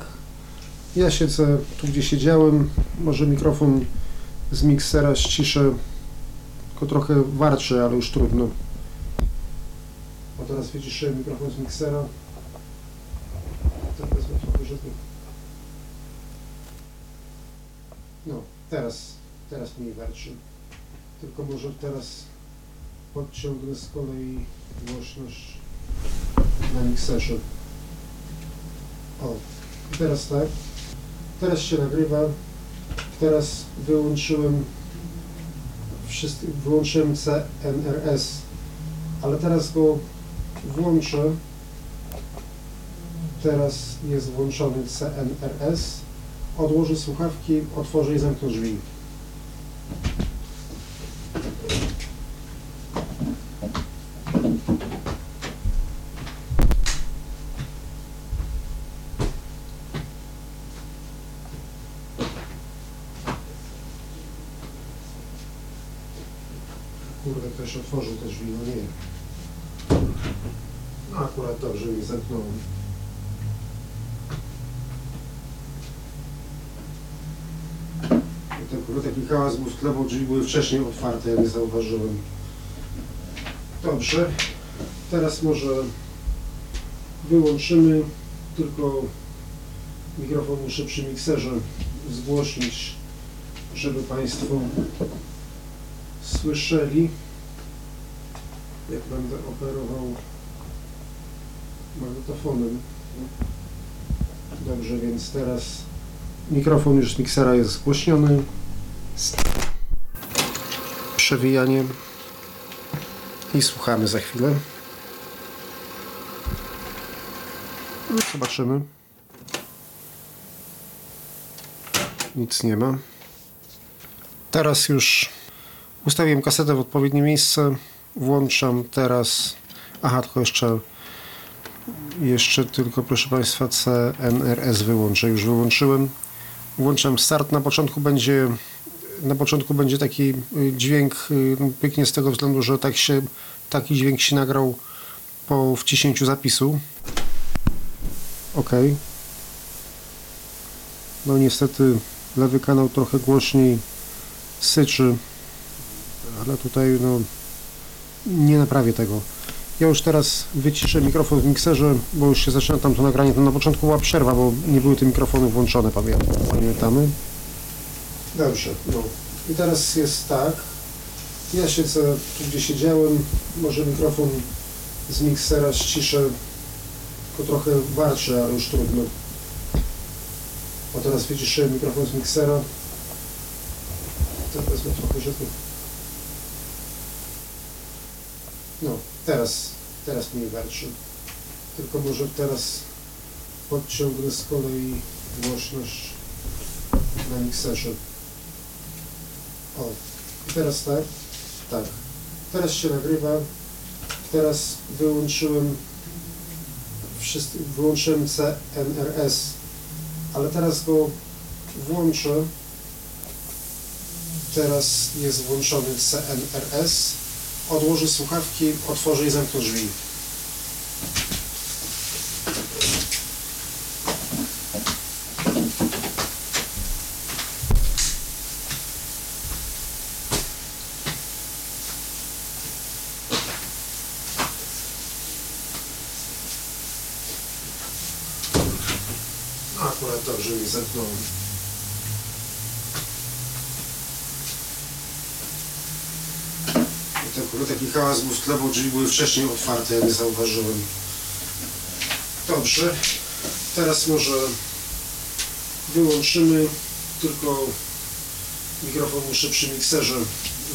Ja siedzę tu, gdzie siedziałem. Może mikrofon z miksera ściszę. Tylko trochę warczy, ale już trudno. O teraz wyciszyłem mikrofon z miksera. Tak wezmę. No, teraz, teraz mniej warczy. Tylko może teraz podciągnę z kolei głośność na mikserze. O, i teraz tak. Teraz się nagrywa. Teraz wyłączyłem wyłączyłem CNRS, ale teraz go włączę. Teraz jest włączony CNRS. Odłożę słuchawki, otworzę i zamknę drzwi. Kurde, ktoś otworzył te no nie. No akurat dobrze mi zamknąłem. I ten w tle, bo drzwi były wcześniej otwarte, ja nie zauważyłem. Dobrze, teraz może wyłączymy, tylko mikrofon muszę przy mikserze zgłośnić, żeby Państwo słyszeli, jak będę operował magnetofonem. Dobrze, więc teraz mikrofon już z miksera jest zgłośniony. Przewijanie i słuchamy za chwilę. Zobaczymy. Nic nie ma. Teraz już Ustawiłem kasetę w odpowiednie miejsce. Włączam teraz. Aha, tylko jeszcze. Jeszcze tylko, proszę Państwa, CNRS wyłączę. Już wyłączyłem. Włączam start. Na początku będzie. Na początku będzie taki y, dźwięk, y, no, pyknie z tego względu, że tak się, taki dźwięk się nagrał po wciśnięciu zapisu. OK. No niestety lewy kanał trochę głośniej syczy ale tutaj no nie naprawię tego. Ja już teraz wyciszę mikrofon w mikserze, bo już się zaczyna tam to nagranie. Tam na początku była przerwa, bo nie były te mikrofony włączone, pamiętamy. Dobrze, no. I teraz jest tak. Ja siedzę tu, gdzie siedziałem. Może mikrofon z miksera ściszę, tylko trochę warczy, ale już trudno. O teraz wyciszyłem mikrofon z miksera. Tak wezmę trochę, żeby... No, teraz, teraz mniej warczy. Tylko może teraz podciągnę z kolei głośność na mikserze. O, i teraz tak, tak. Teraz się nagrywa. Teraz wyłączyłem wyłączyłem CNRS, ale teraz go włączę. Teraz jest włączony CNRS odłożę słuchawki, otworzę i zamknę drzwi. Akurat dobrze mi zamknąłem. Ten w tle, bo drzwi były wcześniej otwarte, ja nie zauważyłem. Dobrze, teraz może wyłączymy, tylko mikrofon muszę przy mikserze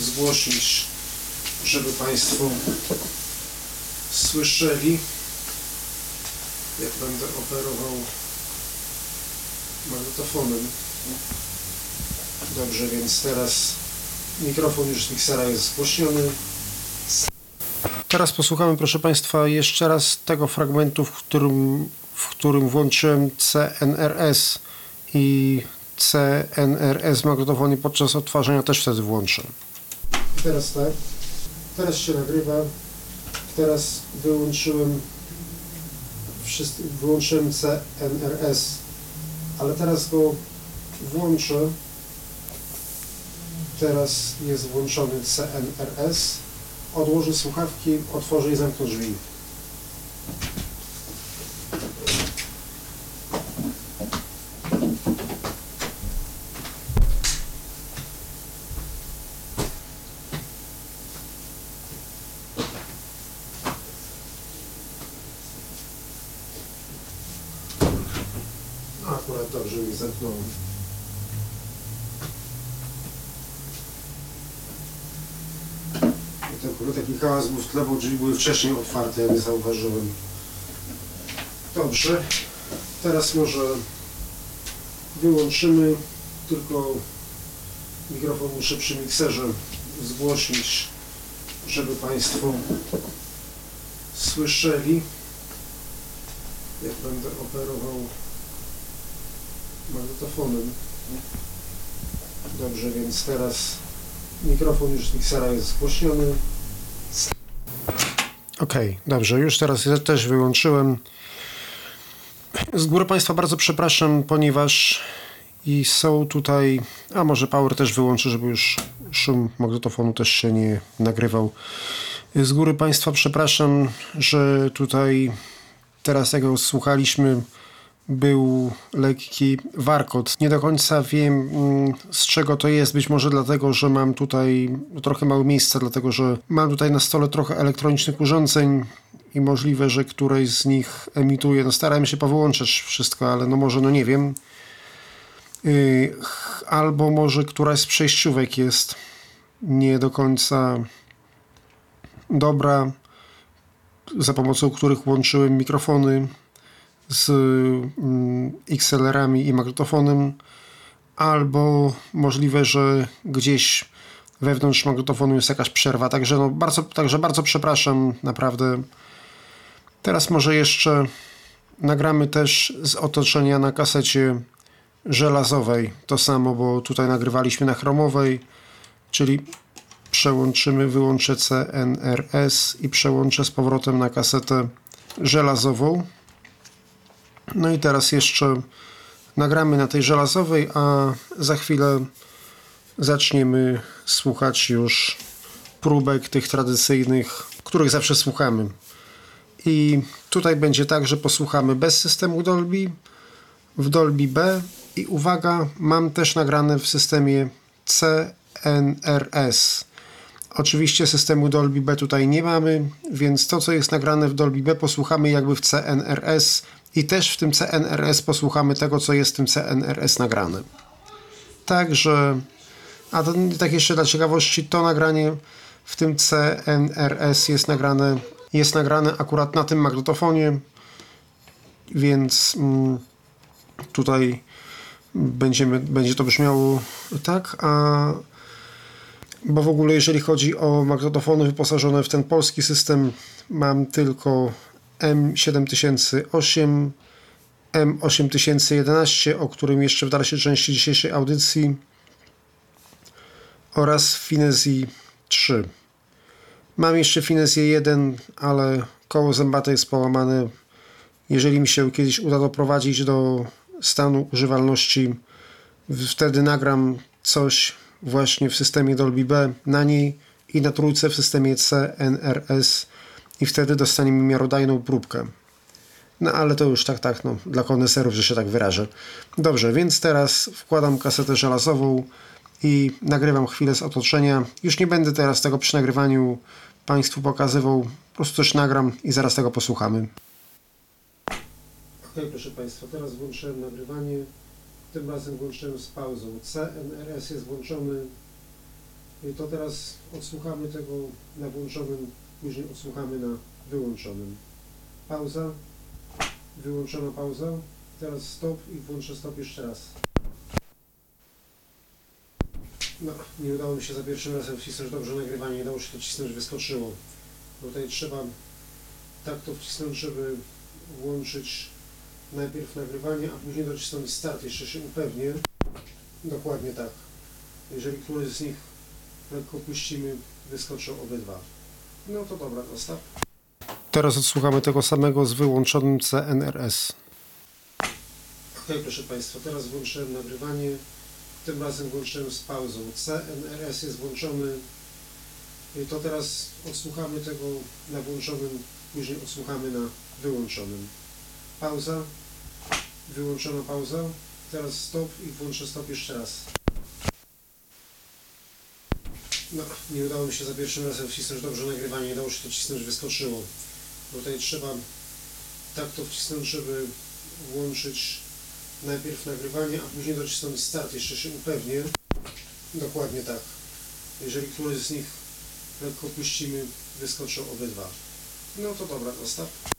zgłosić, żeby Państwo słyszeli, jak będę operował magnetofonem. Dobrze, więc teraz Mikrofon już z miksera jest zgłośniony. Teraz posłuchamy, proszę Państwa, jeszcze raz tego fragmentu, w którym, w którym włączyłem CNRS i CNRS w magnetofonie podczas odtwarzania też wtedy włączę. Teraz tak. Teraz się nagrywa. Teraz wyłączyłem wyłączyłem CNRS, ale teraz go włączę. Teraz jest włączony CNRS. Odłożę słuchawki, otworzę i zamknę drzwi. Akurat dobrze mi zamknąłem. I to akurat taki hałas był w tle, bo drzwi były wcześniej otwarte, ja nie zauważyłem. Dobrze. Teraz może wyłączymy, tylko mikrofon muszę przy mikserze zgłosić, żeby Państwo słyszeli, jak będę operował magnetofonem. Dobrze, więc teraz mikrofon już z miksera jest zgłośniony. Okej, dobrze, już teraz ja też wyłączyłem. Z góry Państwa bardzo przepraszam, ponieważ i są tutaj, a może power też wyłączę, żeby już szum magnetofonu też się nie nagrywał. Z góry Państwa przepraszam, że tutaj teraz jak słuchaliśmy, był lekki warkot. Nie do końca wiem mm, z czego to jest. Być może dlatego, że mam tutaj trochę mało miejsca, dlatego że mam tutaj na stole trochę elektronicznych urządzeń i możliwe, że któreś z nich emituje. No starałem się powyłączać wszystko, ale no może, no nie wiem. Yy, albo może któraś z przejściówek jest nie do końca dobra, za pomocą których łączyłem mikrofony z mm, XLR-ami i magnetofonem, albo możliwe, że gdzieś wewnątrz magnetofonu jest jakaś przerwa. Także, no bardzo, także bardzo przepraszam, naprawdę. Teraz może jeszcze nagramy też z otoczenia na kasecie żelazowej. To samo, bo tutaj nagrywaliśmy na chromowej, czyli przełączymy, wyłączę CNRS i przełączę z powrotem na kasetę żelazową. No i teraz jeszcze nagramy na tej żelazowej, a za chwilę zaczniemy słuchać już próbek tych tradycyjnych, których zawsze słuchamy. I tutaj będzie tak, że posłuchamy bez systemu Dolby, w Dolby B i uwaga, mam też nagrane w systemie CNRS. Oczywiście systemu Dolby B tutaj nie mamy, więc to co jest nagrane w Dolby B posłuchamy jakby w CNRS i też w tym CNRS posłuchamy tego co jest w tym CNRS nagrane. Także, a to tak jeszcze dla ciekawości, to nagranie w tym CNRS jest nagrane, jest nagrane akurat na tym magnetofonie, więc mm, tutaj będziemy, będzie to brzmiało tak, a bo w ogóle jeżeli chodzi o magnetofony wyposażone w ten polski system, mam tylko M7008, M8011, o którym jeszcze w dalszej części dzisiejszej audycji oraz Finezji 3. Mam jeszcze Finezję 1, ale koło zębate jest połamane. Jeżeli mi się kiedyś uda doprowadzić do stanu używalności, wtedy nagram coś właśnie w systemie Dolby B na niej i na trójce w systemie CNRS i wtedy dostaniemy miarodajną próbkę. No ale to już tak, tak, no, dla koneserów, że się tak wyrażę. Dobrze, więc teraz wkładam kasetę żelazową i nagrywam chwilę z otoczenia. Już nie będę teraz tego przy nagrywaniu Państwu pokazywał, po prostu też nagram i zaraz tego posłuchamy. Ok, proszę Państwa, teraz włączyłem nagrywanie. Tym razem włączyłem z pauzą. CNRS jest włączony. I to teraz odsłuchamy tego na włączonym, później odsłuchamy na wyłączonym. Pauza. Wyłączona pauza. Teraz stop i włączę stop jeszcze raz. No, nie udało mi się za pierwszym razem wcisnąć dobrze nagrywanie, nie dało się to wcisnąć, wyskoczyło. Tutaj trzeba tak to wcisnąć, żeby włączyć najpierw nagrywanie, a później docisnąć start, jeszcze się upewnię. Dokładnie tak. Jeżeli któryś z nich lekko puścimy, wyskoczą obydwa. No to dobra, dostaw. Teraz odsłuchamy tego samego z wyłączonym CNRS. Ok, proszę Państwa, teraz włączyłem nagrywanie. Tym razem włączyłem z pauzą. CNRS jest włączony. I to teraz odsłuchamy tego na włączonym, później odsłuchamy na wyłączonym. Pauza. Wyłączona pauza. Teraz stop i włączę stop jeszcze raz. No, nie udało mi się za pierwszym razem wcisnąć dobrze nagrywanie, nie dało się to wcisnąć, wyskoczyło. Tutaj trzeba tak to wcisnąć, żeby włączyć najpierw nagrywanie, a później docisnąć start. Jeszcze się upewnię. Dokładnie tak. Jeżeli któryś z nich lekko puścimy, wyskoczą obydwa. No to dobra, zostaw.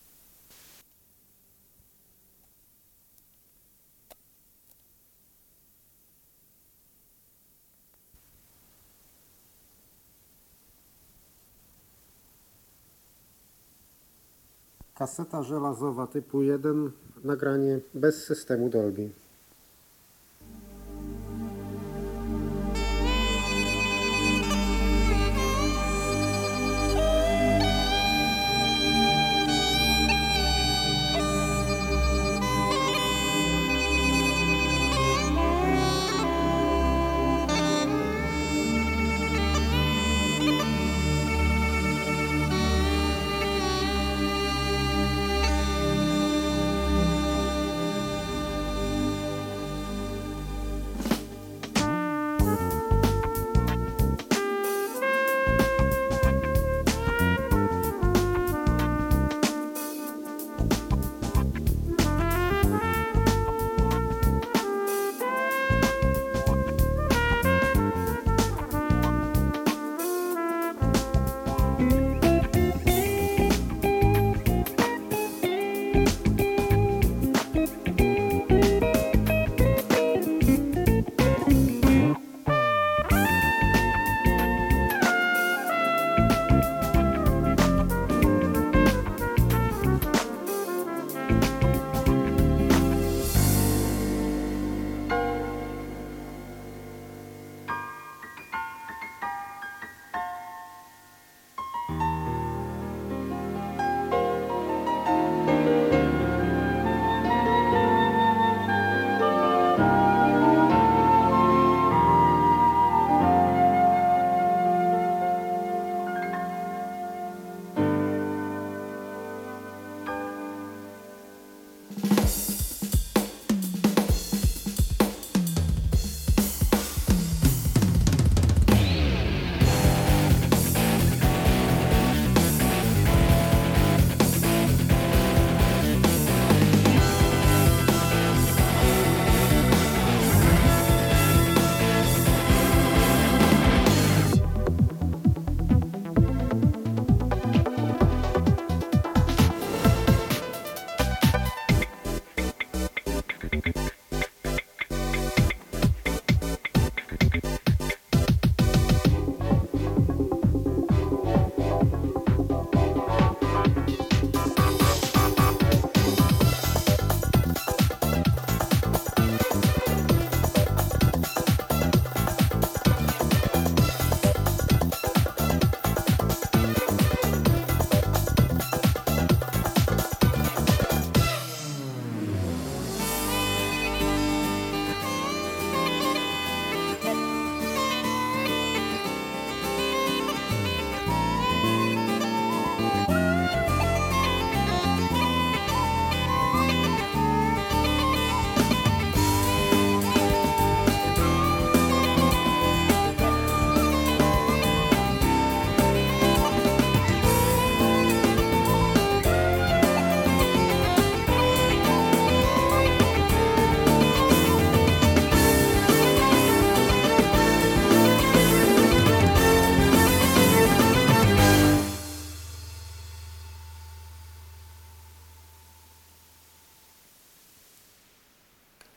Kaseta żelazowa typu 1, nagranie bez systemu Dolby.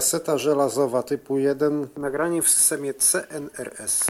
Kaseta żelazowa typu 1, nagranie w systemie CNRS.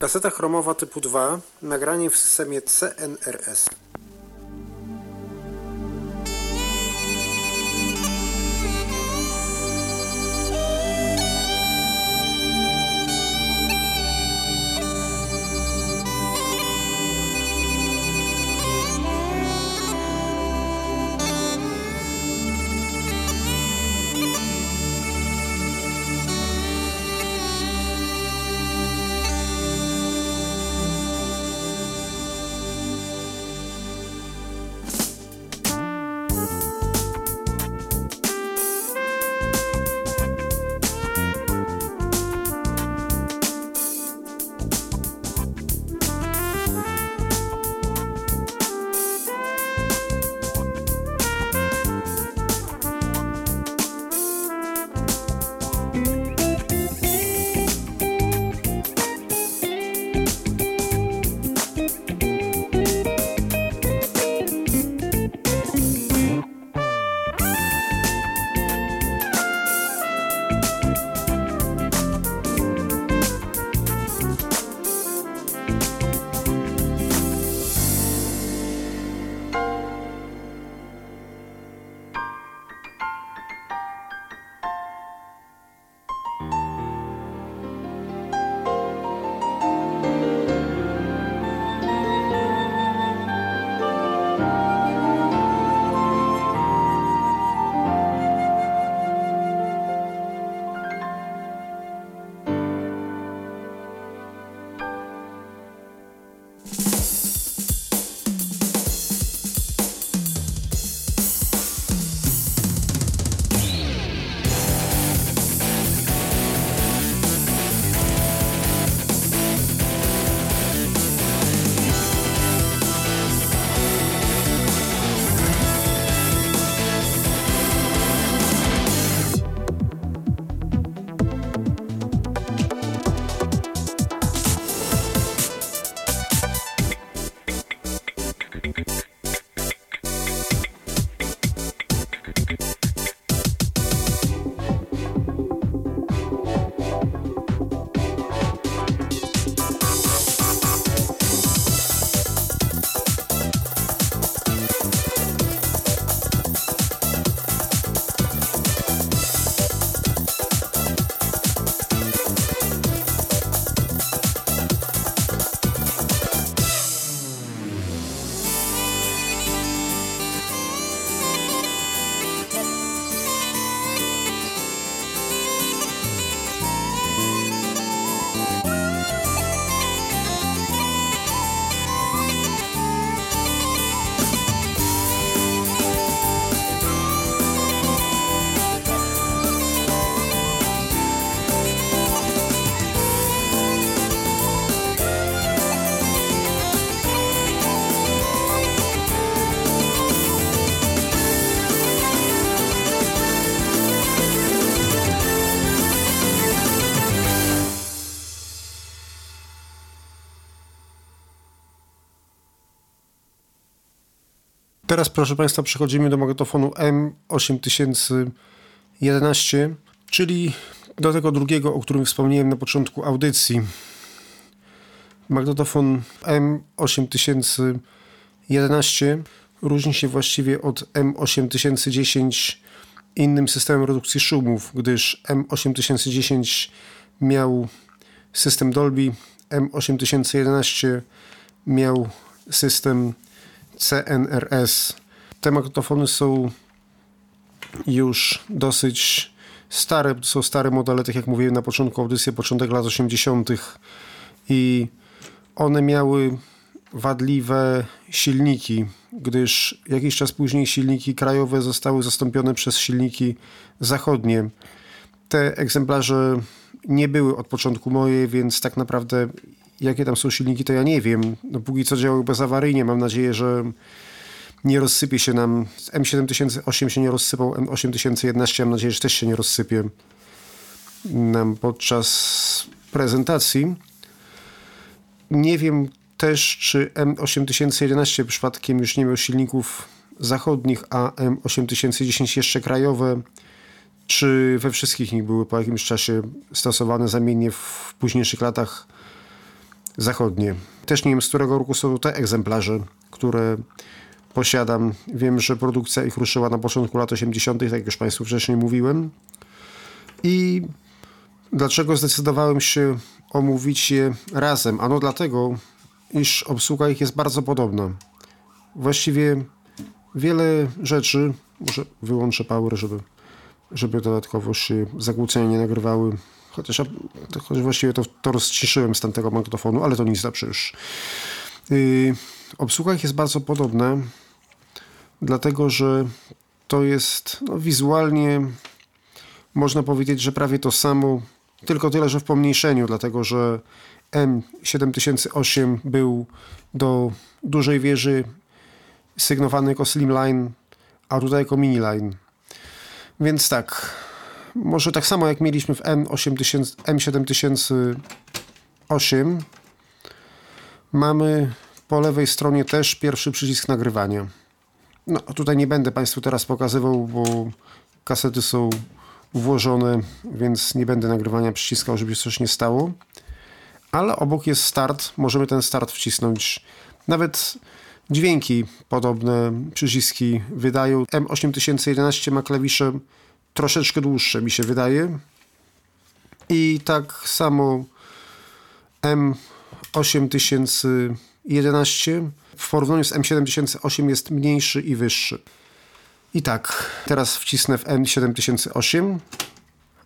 Kaseta chromowa typu 2, nagranie w systemie CNRS. Teraz, proszę Państwa, przechodzimy do magnetofonu M8011, czyli do tego drugiego, o którym wspomniałem na początku audycji. Magnetofon M8011 różni się właściwie od M8010 innym systemem redukcji szumów, gdyż M8010 miał system Dolby, M8011 miał system CNRS. Te magnetofony są już dosyć stare, są stare modele, tak jak mówiłem na początku audycji, początek lat 80. i one miały wadliwe silniki, gdyż jakiś czas później silniki krajowe zostały zastąpione przez silniki zachodnie. Te egzemplarze nie były od początku moje, więc tak naprawdę jakie tam są silniki, to ja nie wiem. No, póki co działały bezawaryjnie. Mam nadzieję, że nie rozsypie się nam. M7008 się nie rozsypał, M8011 mam nadzieję, że też się nie rozsypie nam podczas prezentacji. Nie wiem też, czy M8011 przypadkiem już nie miał silników zachodnich, a M8010 jeszcze krajowe, czy we wszystkich nich były po jakimś czasie stosowane zamiennie w późniejszych latach zachodnie. Też nie wiem, z którego roku są te egzemplarze, które posiadam. Wiem, że produkcja ich ruszyła na początku lat 80., tak jak już Państwu wcześniej mówiłem. I dlaczego zdecydowałem się omówić je razem? Ano dlatego, iż obsługa ich jest bardzo podobna. Właściwie wiele rzeczy, może wyłączę power, żeby, żeby dodatkowo się zakłócenia nie nagrywały, chociaż, ja- chociaż właściwie to, to rozciszyłem z tamtego magnetofonu, ale to nic za już. Yy, obsługa jest bardzo podobna, dlatego że to jest no, wizualnie można powiedzieć, że prawie to samo, tylko tyle, że w pomniejszeniu, dlatego że M7008 był do dużej wieży sygnowany jako Slimline, a tutaj jako Miniline. Więc tak, może tak samo jak mieliśmy w M8000, M7008, mamy po lewej stronie też pierwszy przycisk nagrywania. No tutaj nie będę Państwu teraz pokazywał, bo kasety są włożone, więc nie będę nagrywania przyciskał, żeby się coś nie stało. Ale obok jest start, możemy ten start wcisnąć. Nawet dźwięki podobne przyciski wydają. M8011 ma klawisze troszeczkę dłuższe, mi się wydaje. I tak samo M8011 w porównaniu z M7008 jest mniejszy i wyższy. I tak, teraz wcisnę w M7008,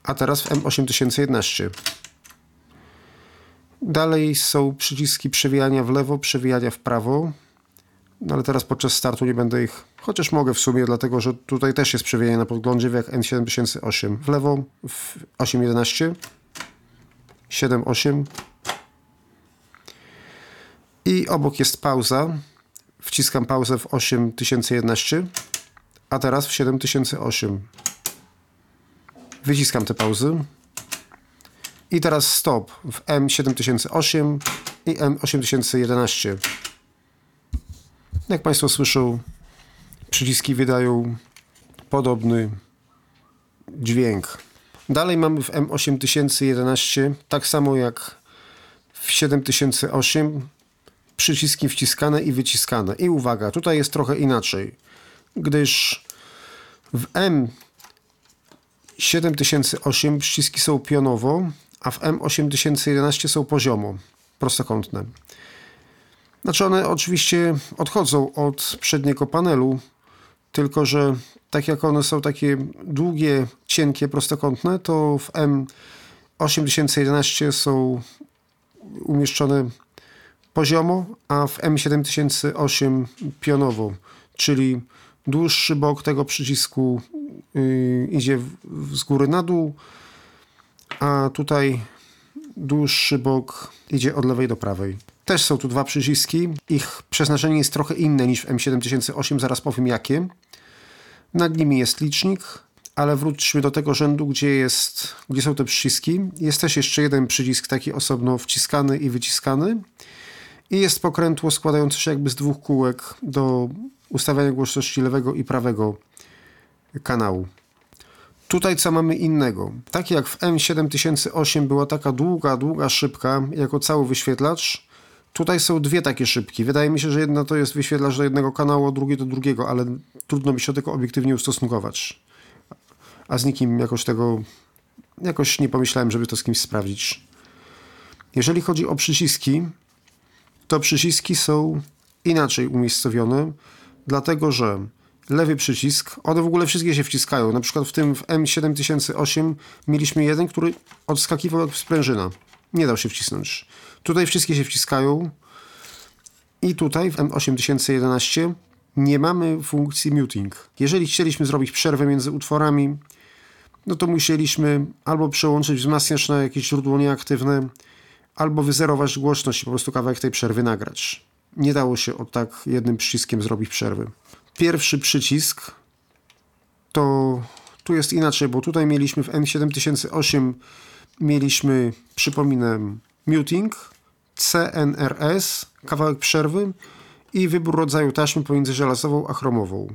a teraz w M8011. Dalej są przyciski przewijania w lewo, przewijania w prawo. No ale teraz podczas startu nie będę ich, chociaż mogę w sumie, dlatego że tutaj też jest przewijanie na podglądzie jak N7008. W lewo w 811, 78 i obok jest pauza. Wciskam pauzę w 8011, a teraz w 7008. Wyciskam te pauzy. I teraz stop w M7008 i M8011. Jak Państwo słyszą, przyciski wydają podobny dźwięk. Dalej mamy w M8011, tak samo jak w 7008, przyciski wciskane i wyciskane. I uwaga, tutaj jest trochę inaczej, gdyż w M7008 przyciski są pionowo, a w M8011 są poziomo, prostokątne. Znaczy one oczywiście odchodzą od przedniego panelu, tylko że tak jak one są takie długie, cienkie, prostokątne, to w M8011 są umieszczone poziomo, a w M7008 pionowo, czyli dłuższy bok tego przycisku yy, idzie w, z góry na dół, a tutaj dłuższy bok idzie od lewej do prawej. Też są tu dwa przyciski. Ich przeznaczenie jest trochę inne niż w M7008, zaraz powiem jakie. Nad nimi jest licznik, ale wróćmy do tego rzędu, gdzie, jest, gdzie są te przyciski. Jest też jeszcze jeden przycisk taki osobno wciskany i wyciskany. I jest pokrętło składające się jakby z dwóch kółek do ustawiania głośności lewego i prawego kanału. Tutaj co mamy innego? Tak jak w M7008 była taka długa, długa szybka jako cały wyświetlacz, tutaj są dwie takie szybki. Wydaje mi się, że jedna to jest wyświetlacz do jednego kanału, drugi do drugiego, ale trudno mi się do tego obiektywnie ustosunkować. A z nikim jakoś tego, jakoś nie pomyślałem, żeby to z kimś sprawdzić. Jeżeli chodzi o przyciski, to przyciski są inaczej umiejscowione, dlatego że lewy przycisk, one w ogóle wszystkie się wciskają. Na przykład w tym w M7008 mieliśmy jeden, który odskakiwał jak sprężyna. Nie dał się wcisnąć. Tutaj wszystkie się wciskają i tutaj w M8011 nie mamy funkcji muting. Jeżeli chcieliśmy zrobić przerwę między utworami, no to musieliśmy albo przełączyć wzmacniacz na jakieś źródło nieaktywne, albo wyzerować głośność i po prostu kawałek tej przerwy nagrać. Nie dało się od tak jednym przyciskiem zrobić przerwy. Pierwszy przycisk to tu jest inaczej, bo tutaj mieliśmy w M7008 mieliśmy, przypominam, muting, CNRS, kawałek przerwy i wybór rodzaju taśmy pomiędzy żelazową a chromową,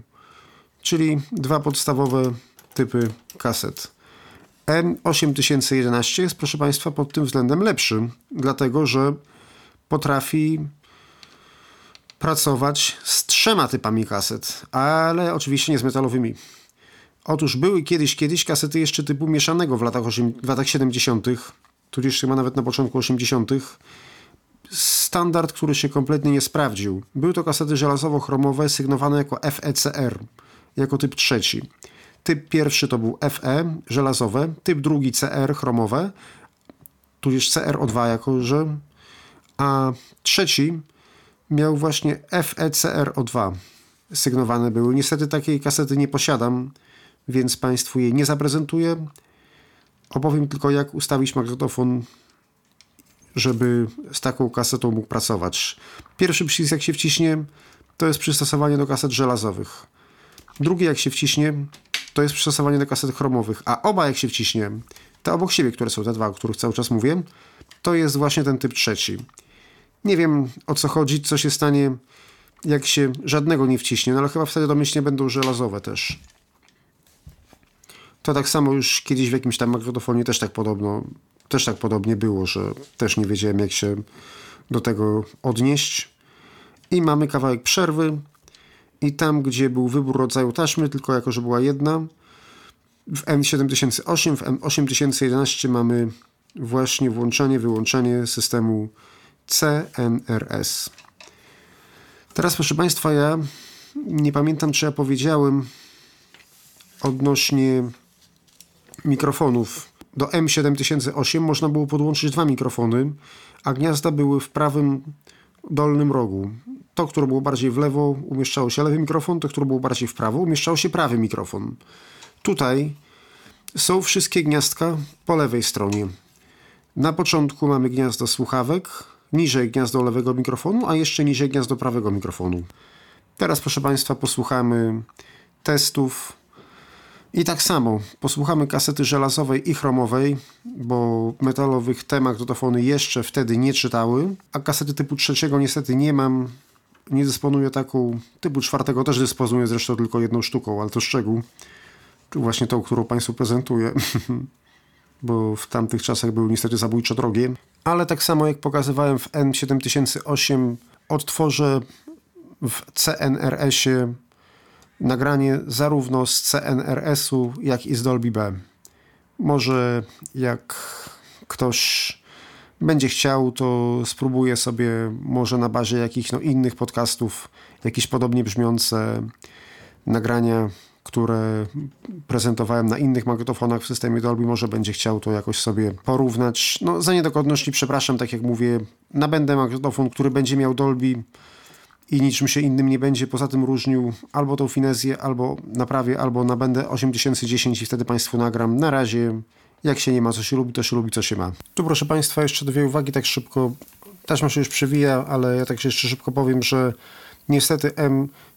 czyli dwa podstawowe typy kaset. M8011 jest, proszę Państwa, pod tym względem lepszy, dlatego że potrafi pracować z trzema typami kaset, ale oczywiście nie z metalowymi. Otóż były kiedyś, kiedyś kasety jeszcze typu mieszanego w latach, 8, w latach 70., tudzież chyba nawet na początku 80., standard, który się kompletnie nie sprawdził. Były to kasety żelazowo-chromowe sygnowane jako FECR, jako typ trzeci. Typ pierwszy to był FE, żelazowe, typ drugi CR, chromowe, tudzież CRO2 jako, że, a trzeci miał właśnie FECRO2 sygnowane były. Niestety takiej kasety nie posiadam, więc Państwu jej nie zaprezentuję. Opowiem tylko, jak ustawić magnetofon, żeby z taką kasetą mógł pracować. Pierwszy przycisk, jak się wciśnie, to jest przystosowanie do kaset żelazowych. Drugi, jak się wciśnie, to jest przystosowanie do kaset chromowych. A oba, jak się wciśnie, te obok siebie, które są te dwa, o których cały czas mówię, to jest właśnie ten typ trzeci. Nie wiem o co chodzi, co się stanie, jak się żadnego nie wciśnie, no ale chyba wtedy domyślnie będą żelazowe też. To tak samo już kiedyś w jakimś tam magnetofonie też tak podobno, też tak podobnie było, że też nie wiedziałem jak się do tego odnieść. I mamy kawałek przerwy i tam, gdzie był wybór rodzaju taśmy, tylko jako, że była jedna, w M7008, w M8011 mamy właśnie włączenie, wyłączenie systemu CNRS. Teraz, proszę Państwa, ja nie pamiętam, czy ja powiedziałem odnośnie mikrofonów. Do M7008 można było podłączyć dwa mikrofony, a gniazda były w prawym dolnym rogu. To, które było bardziej w lewo, umieszczało się lewy mikrofon, to, które było bardziej w prawo, umieszczał się prawy mikrofon. Tutaj są wszystkie gniazdka po lewej stronie. Na początku mamy gniazdo słuchawek, niżej gniazdo lewego mikrofonu, a jeszcze niżej gniazdo prawego mikrofonu. Teraz, proszę Państwa, posłuchamy testów. I tak samo posłuchamy kasety żelazowej i chromowej, bo metalowych te magnetofony jeszcze wtedy nie czytały, a kasety typu trzeciego niestety nie mam. Nie dysponuję taką, typu czwartego też dysponuję zresztą tylko jedną sztuką, ale to szczegół. Właśnie tą, którą Państwu prezentuję. bo w tamtych czasach były niestety zabójczo drogie. Ale tak samo jak pokazywałem w N7008, odtworzę w CNRS-ie nagranie zarówno z CNRS-u, jak i z Dolby B. Może jak ktoś będzie chciał, to spróbuję sobie może na bazie jakichś no, innych podcastów jakieś podobnie brzmiące nagrania które prezentowałem na innych magnetofonach w systemie Dolby, może będzie chciał to jakoś sobie porównać. No, za niedogodności przepraszam, tak jak mówię, nabędę magnetofon, który będzie miał Dolby i niczym się innym nie będzie poza tym różnił albo tą finezję, albo naprawię, albo nabędę 8010 i wtedy Państwu nagram. Na razie, jak się nie ma, co się lubi, to się lubi, co się ma. Tu proszę Państwa, jeszcze dwie uwagi tak szybko. Taśma się już przewija, ale ja tak jeszcze szybko powiem, że niestety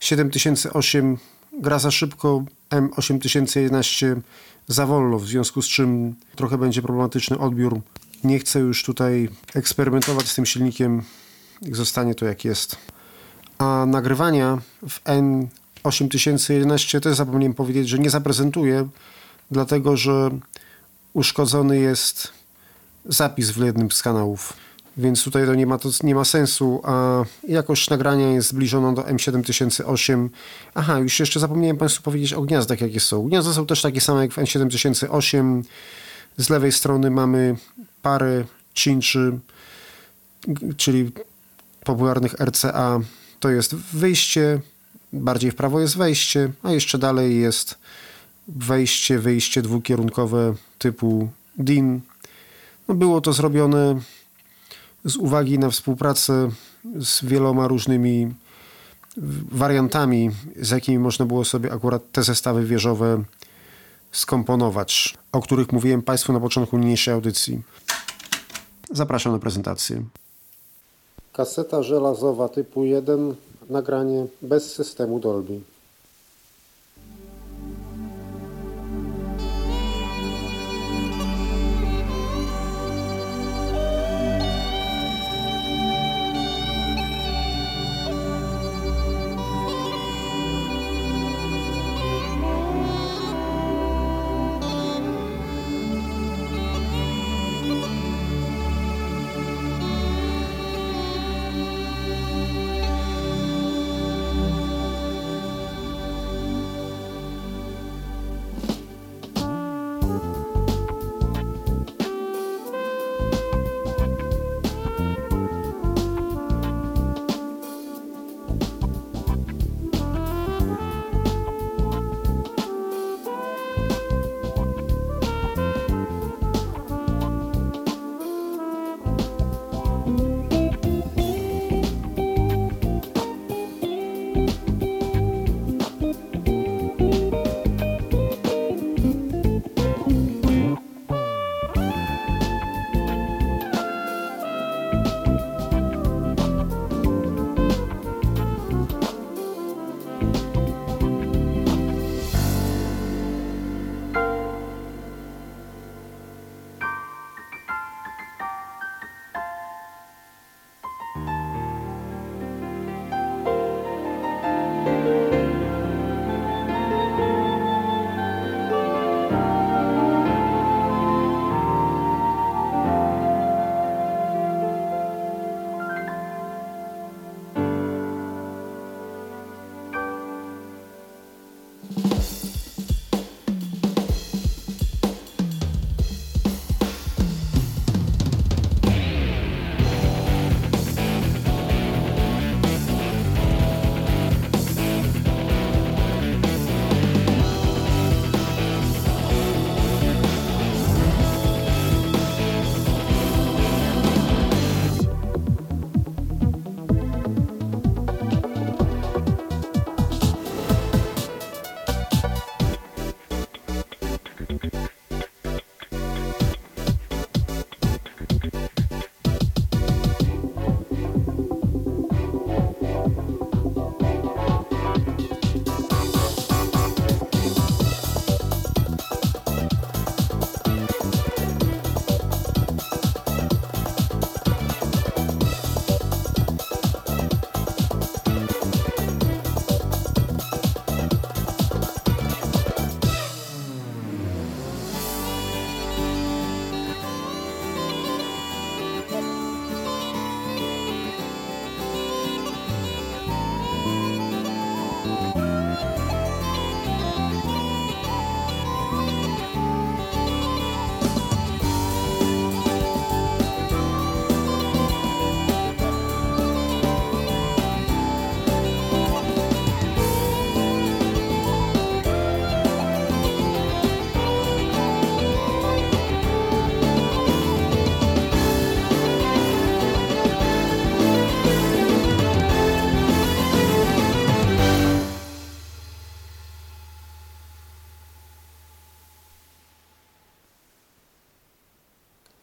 M7008 gra za szybko, M8011 za wolno, w związku z czym trochę będzie problematyczny odbiór. Nie chcę już tutaj eksperymentować z tym silnikiem, zostanie to jak jest. A nagrywania w N8011 też zapomniałem powiedzieć, że nie zaprezentuję, dlatego że uszkodzony jest zapis w jednym z kanałów. Więc tutaj to nie ma, to nie ma sensu, a jakość nagrania jest zbliżona do M7008. Aha, już jeszcze zapomniałem Państwu powiedzieć o gniazdach, jakie są. Gniazda są też takie same jak w M7008. Z lewej strony mamy parę cinczy, czyli popularnych RCA. To jest wyjście, bardziej w prawo jest wejście, a jeszcze dalej jest wejście, wyjście dwukierunkowe typu DIN. No było to zrobione z uwagi na współpracę z wieloma różnymi wariantami, z jakimi można było sobie akurat te zestawy wieżowe skomponować, o których mówiłem Państwu na początku niniejszej audycji. Zapraszam na prezentację. Kaseta żelazowa typu 1, nagranie bez systemu Dolby.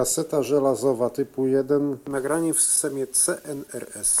Kaseta żelazowa typu 1, nagranie w systemie CNRS.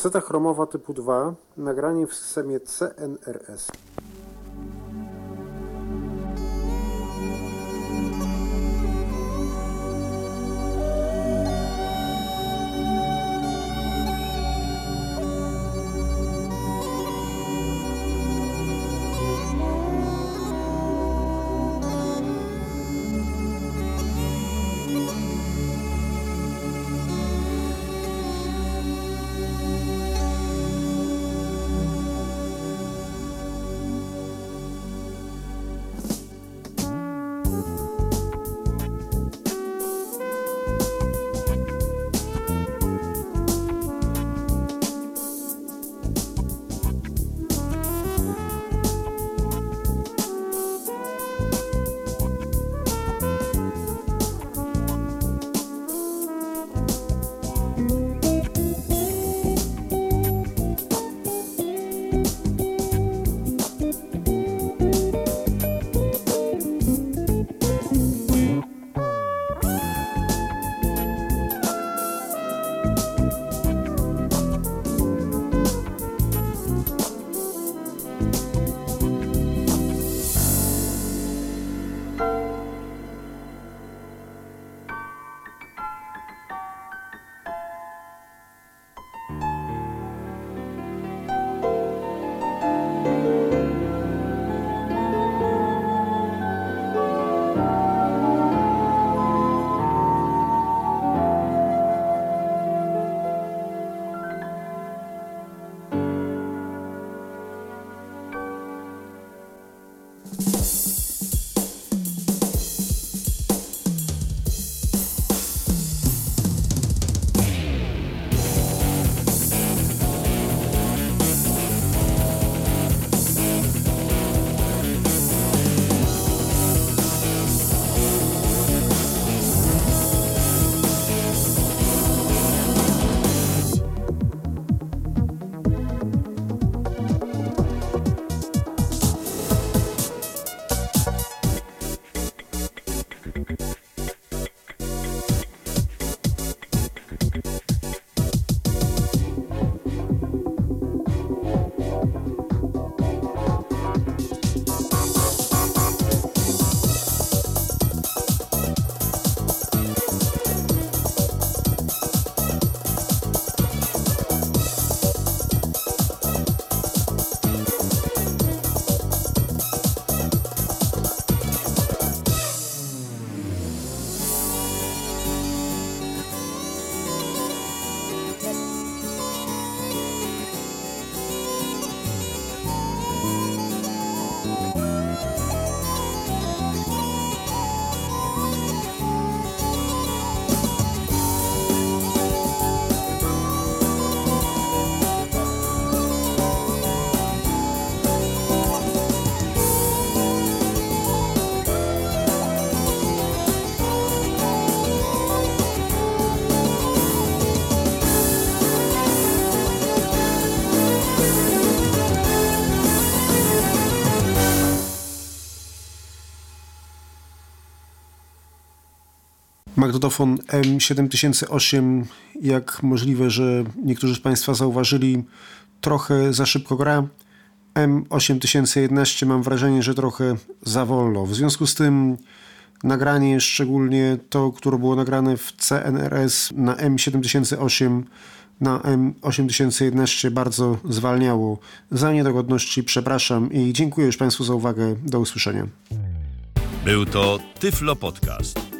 Kaseta chromowa typu 2, nagranie w systemie CNRS. Magnetofon M7008, jak możliwe, że niektórzy z Państwa zauważyli, trochę za szybko gra. M8011 mam wrażenie, że trochę za wolno. W związku z tym nagranie, szczególnie to, które było nagrane w CNRS na M7008, na M8011 bardzo zwalniało. Za niedogodności przepraszam i dziękuję już Państwu za uwagę. Do usłyszenia. Był to Tyflo Podcast.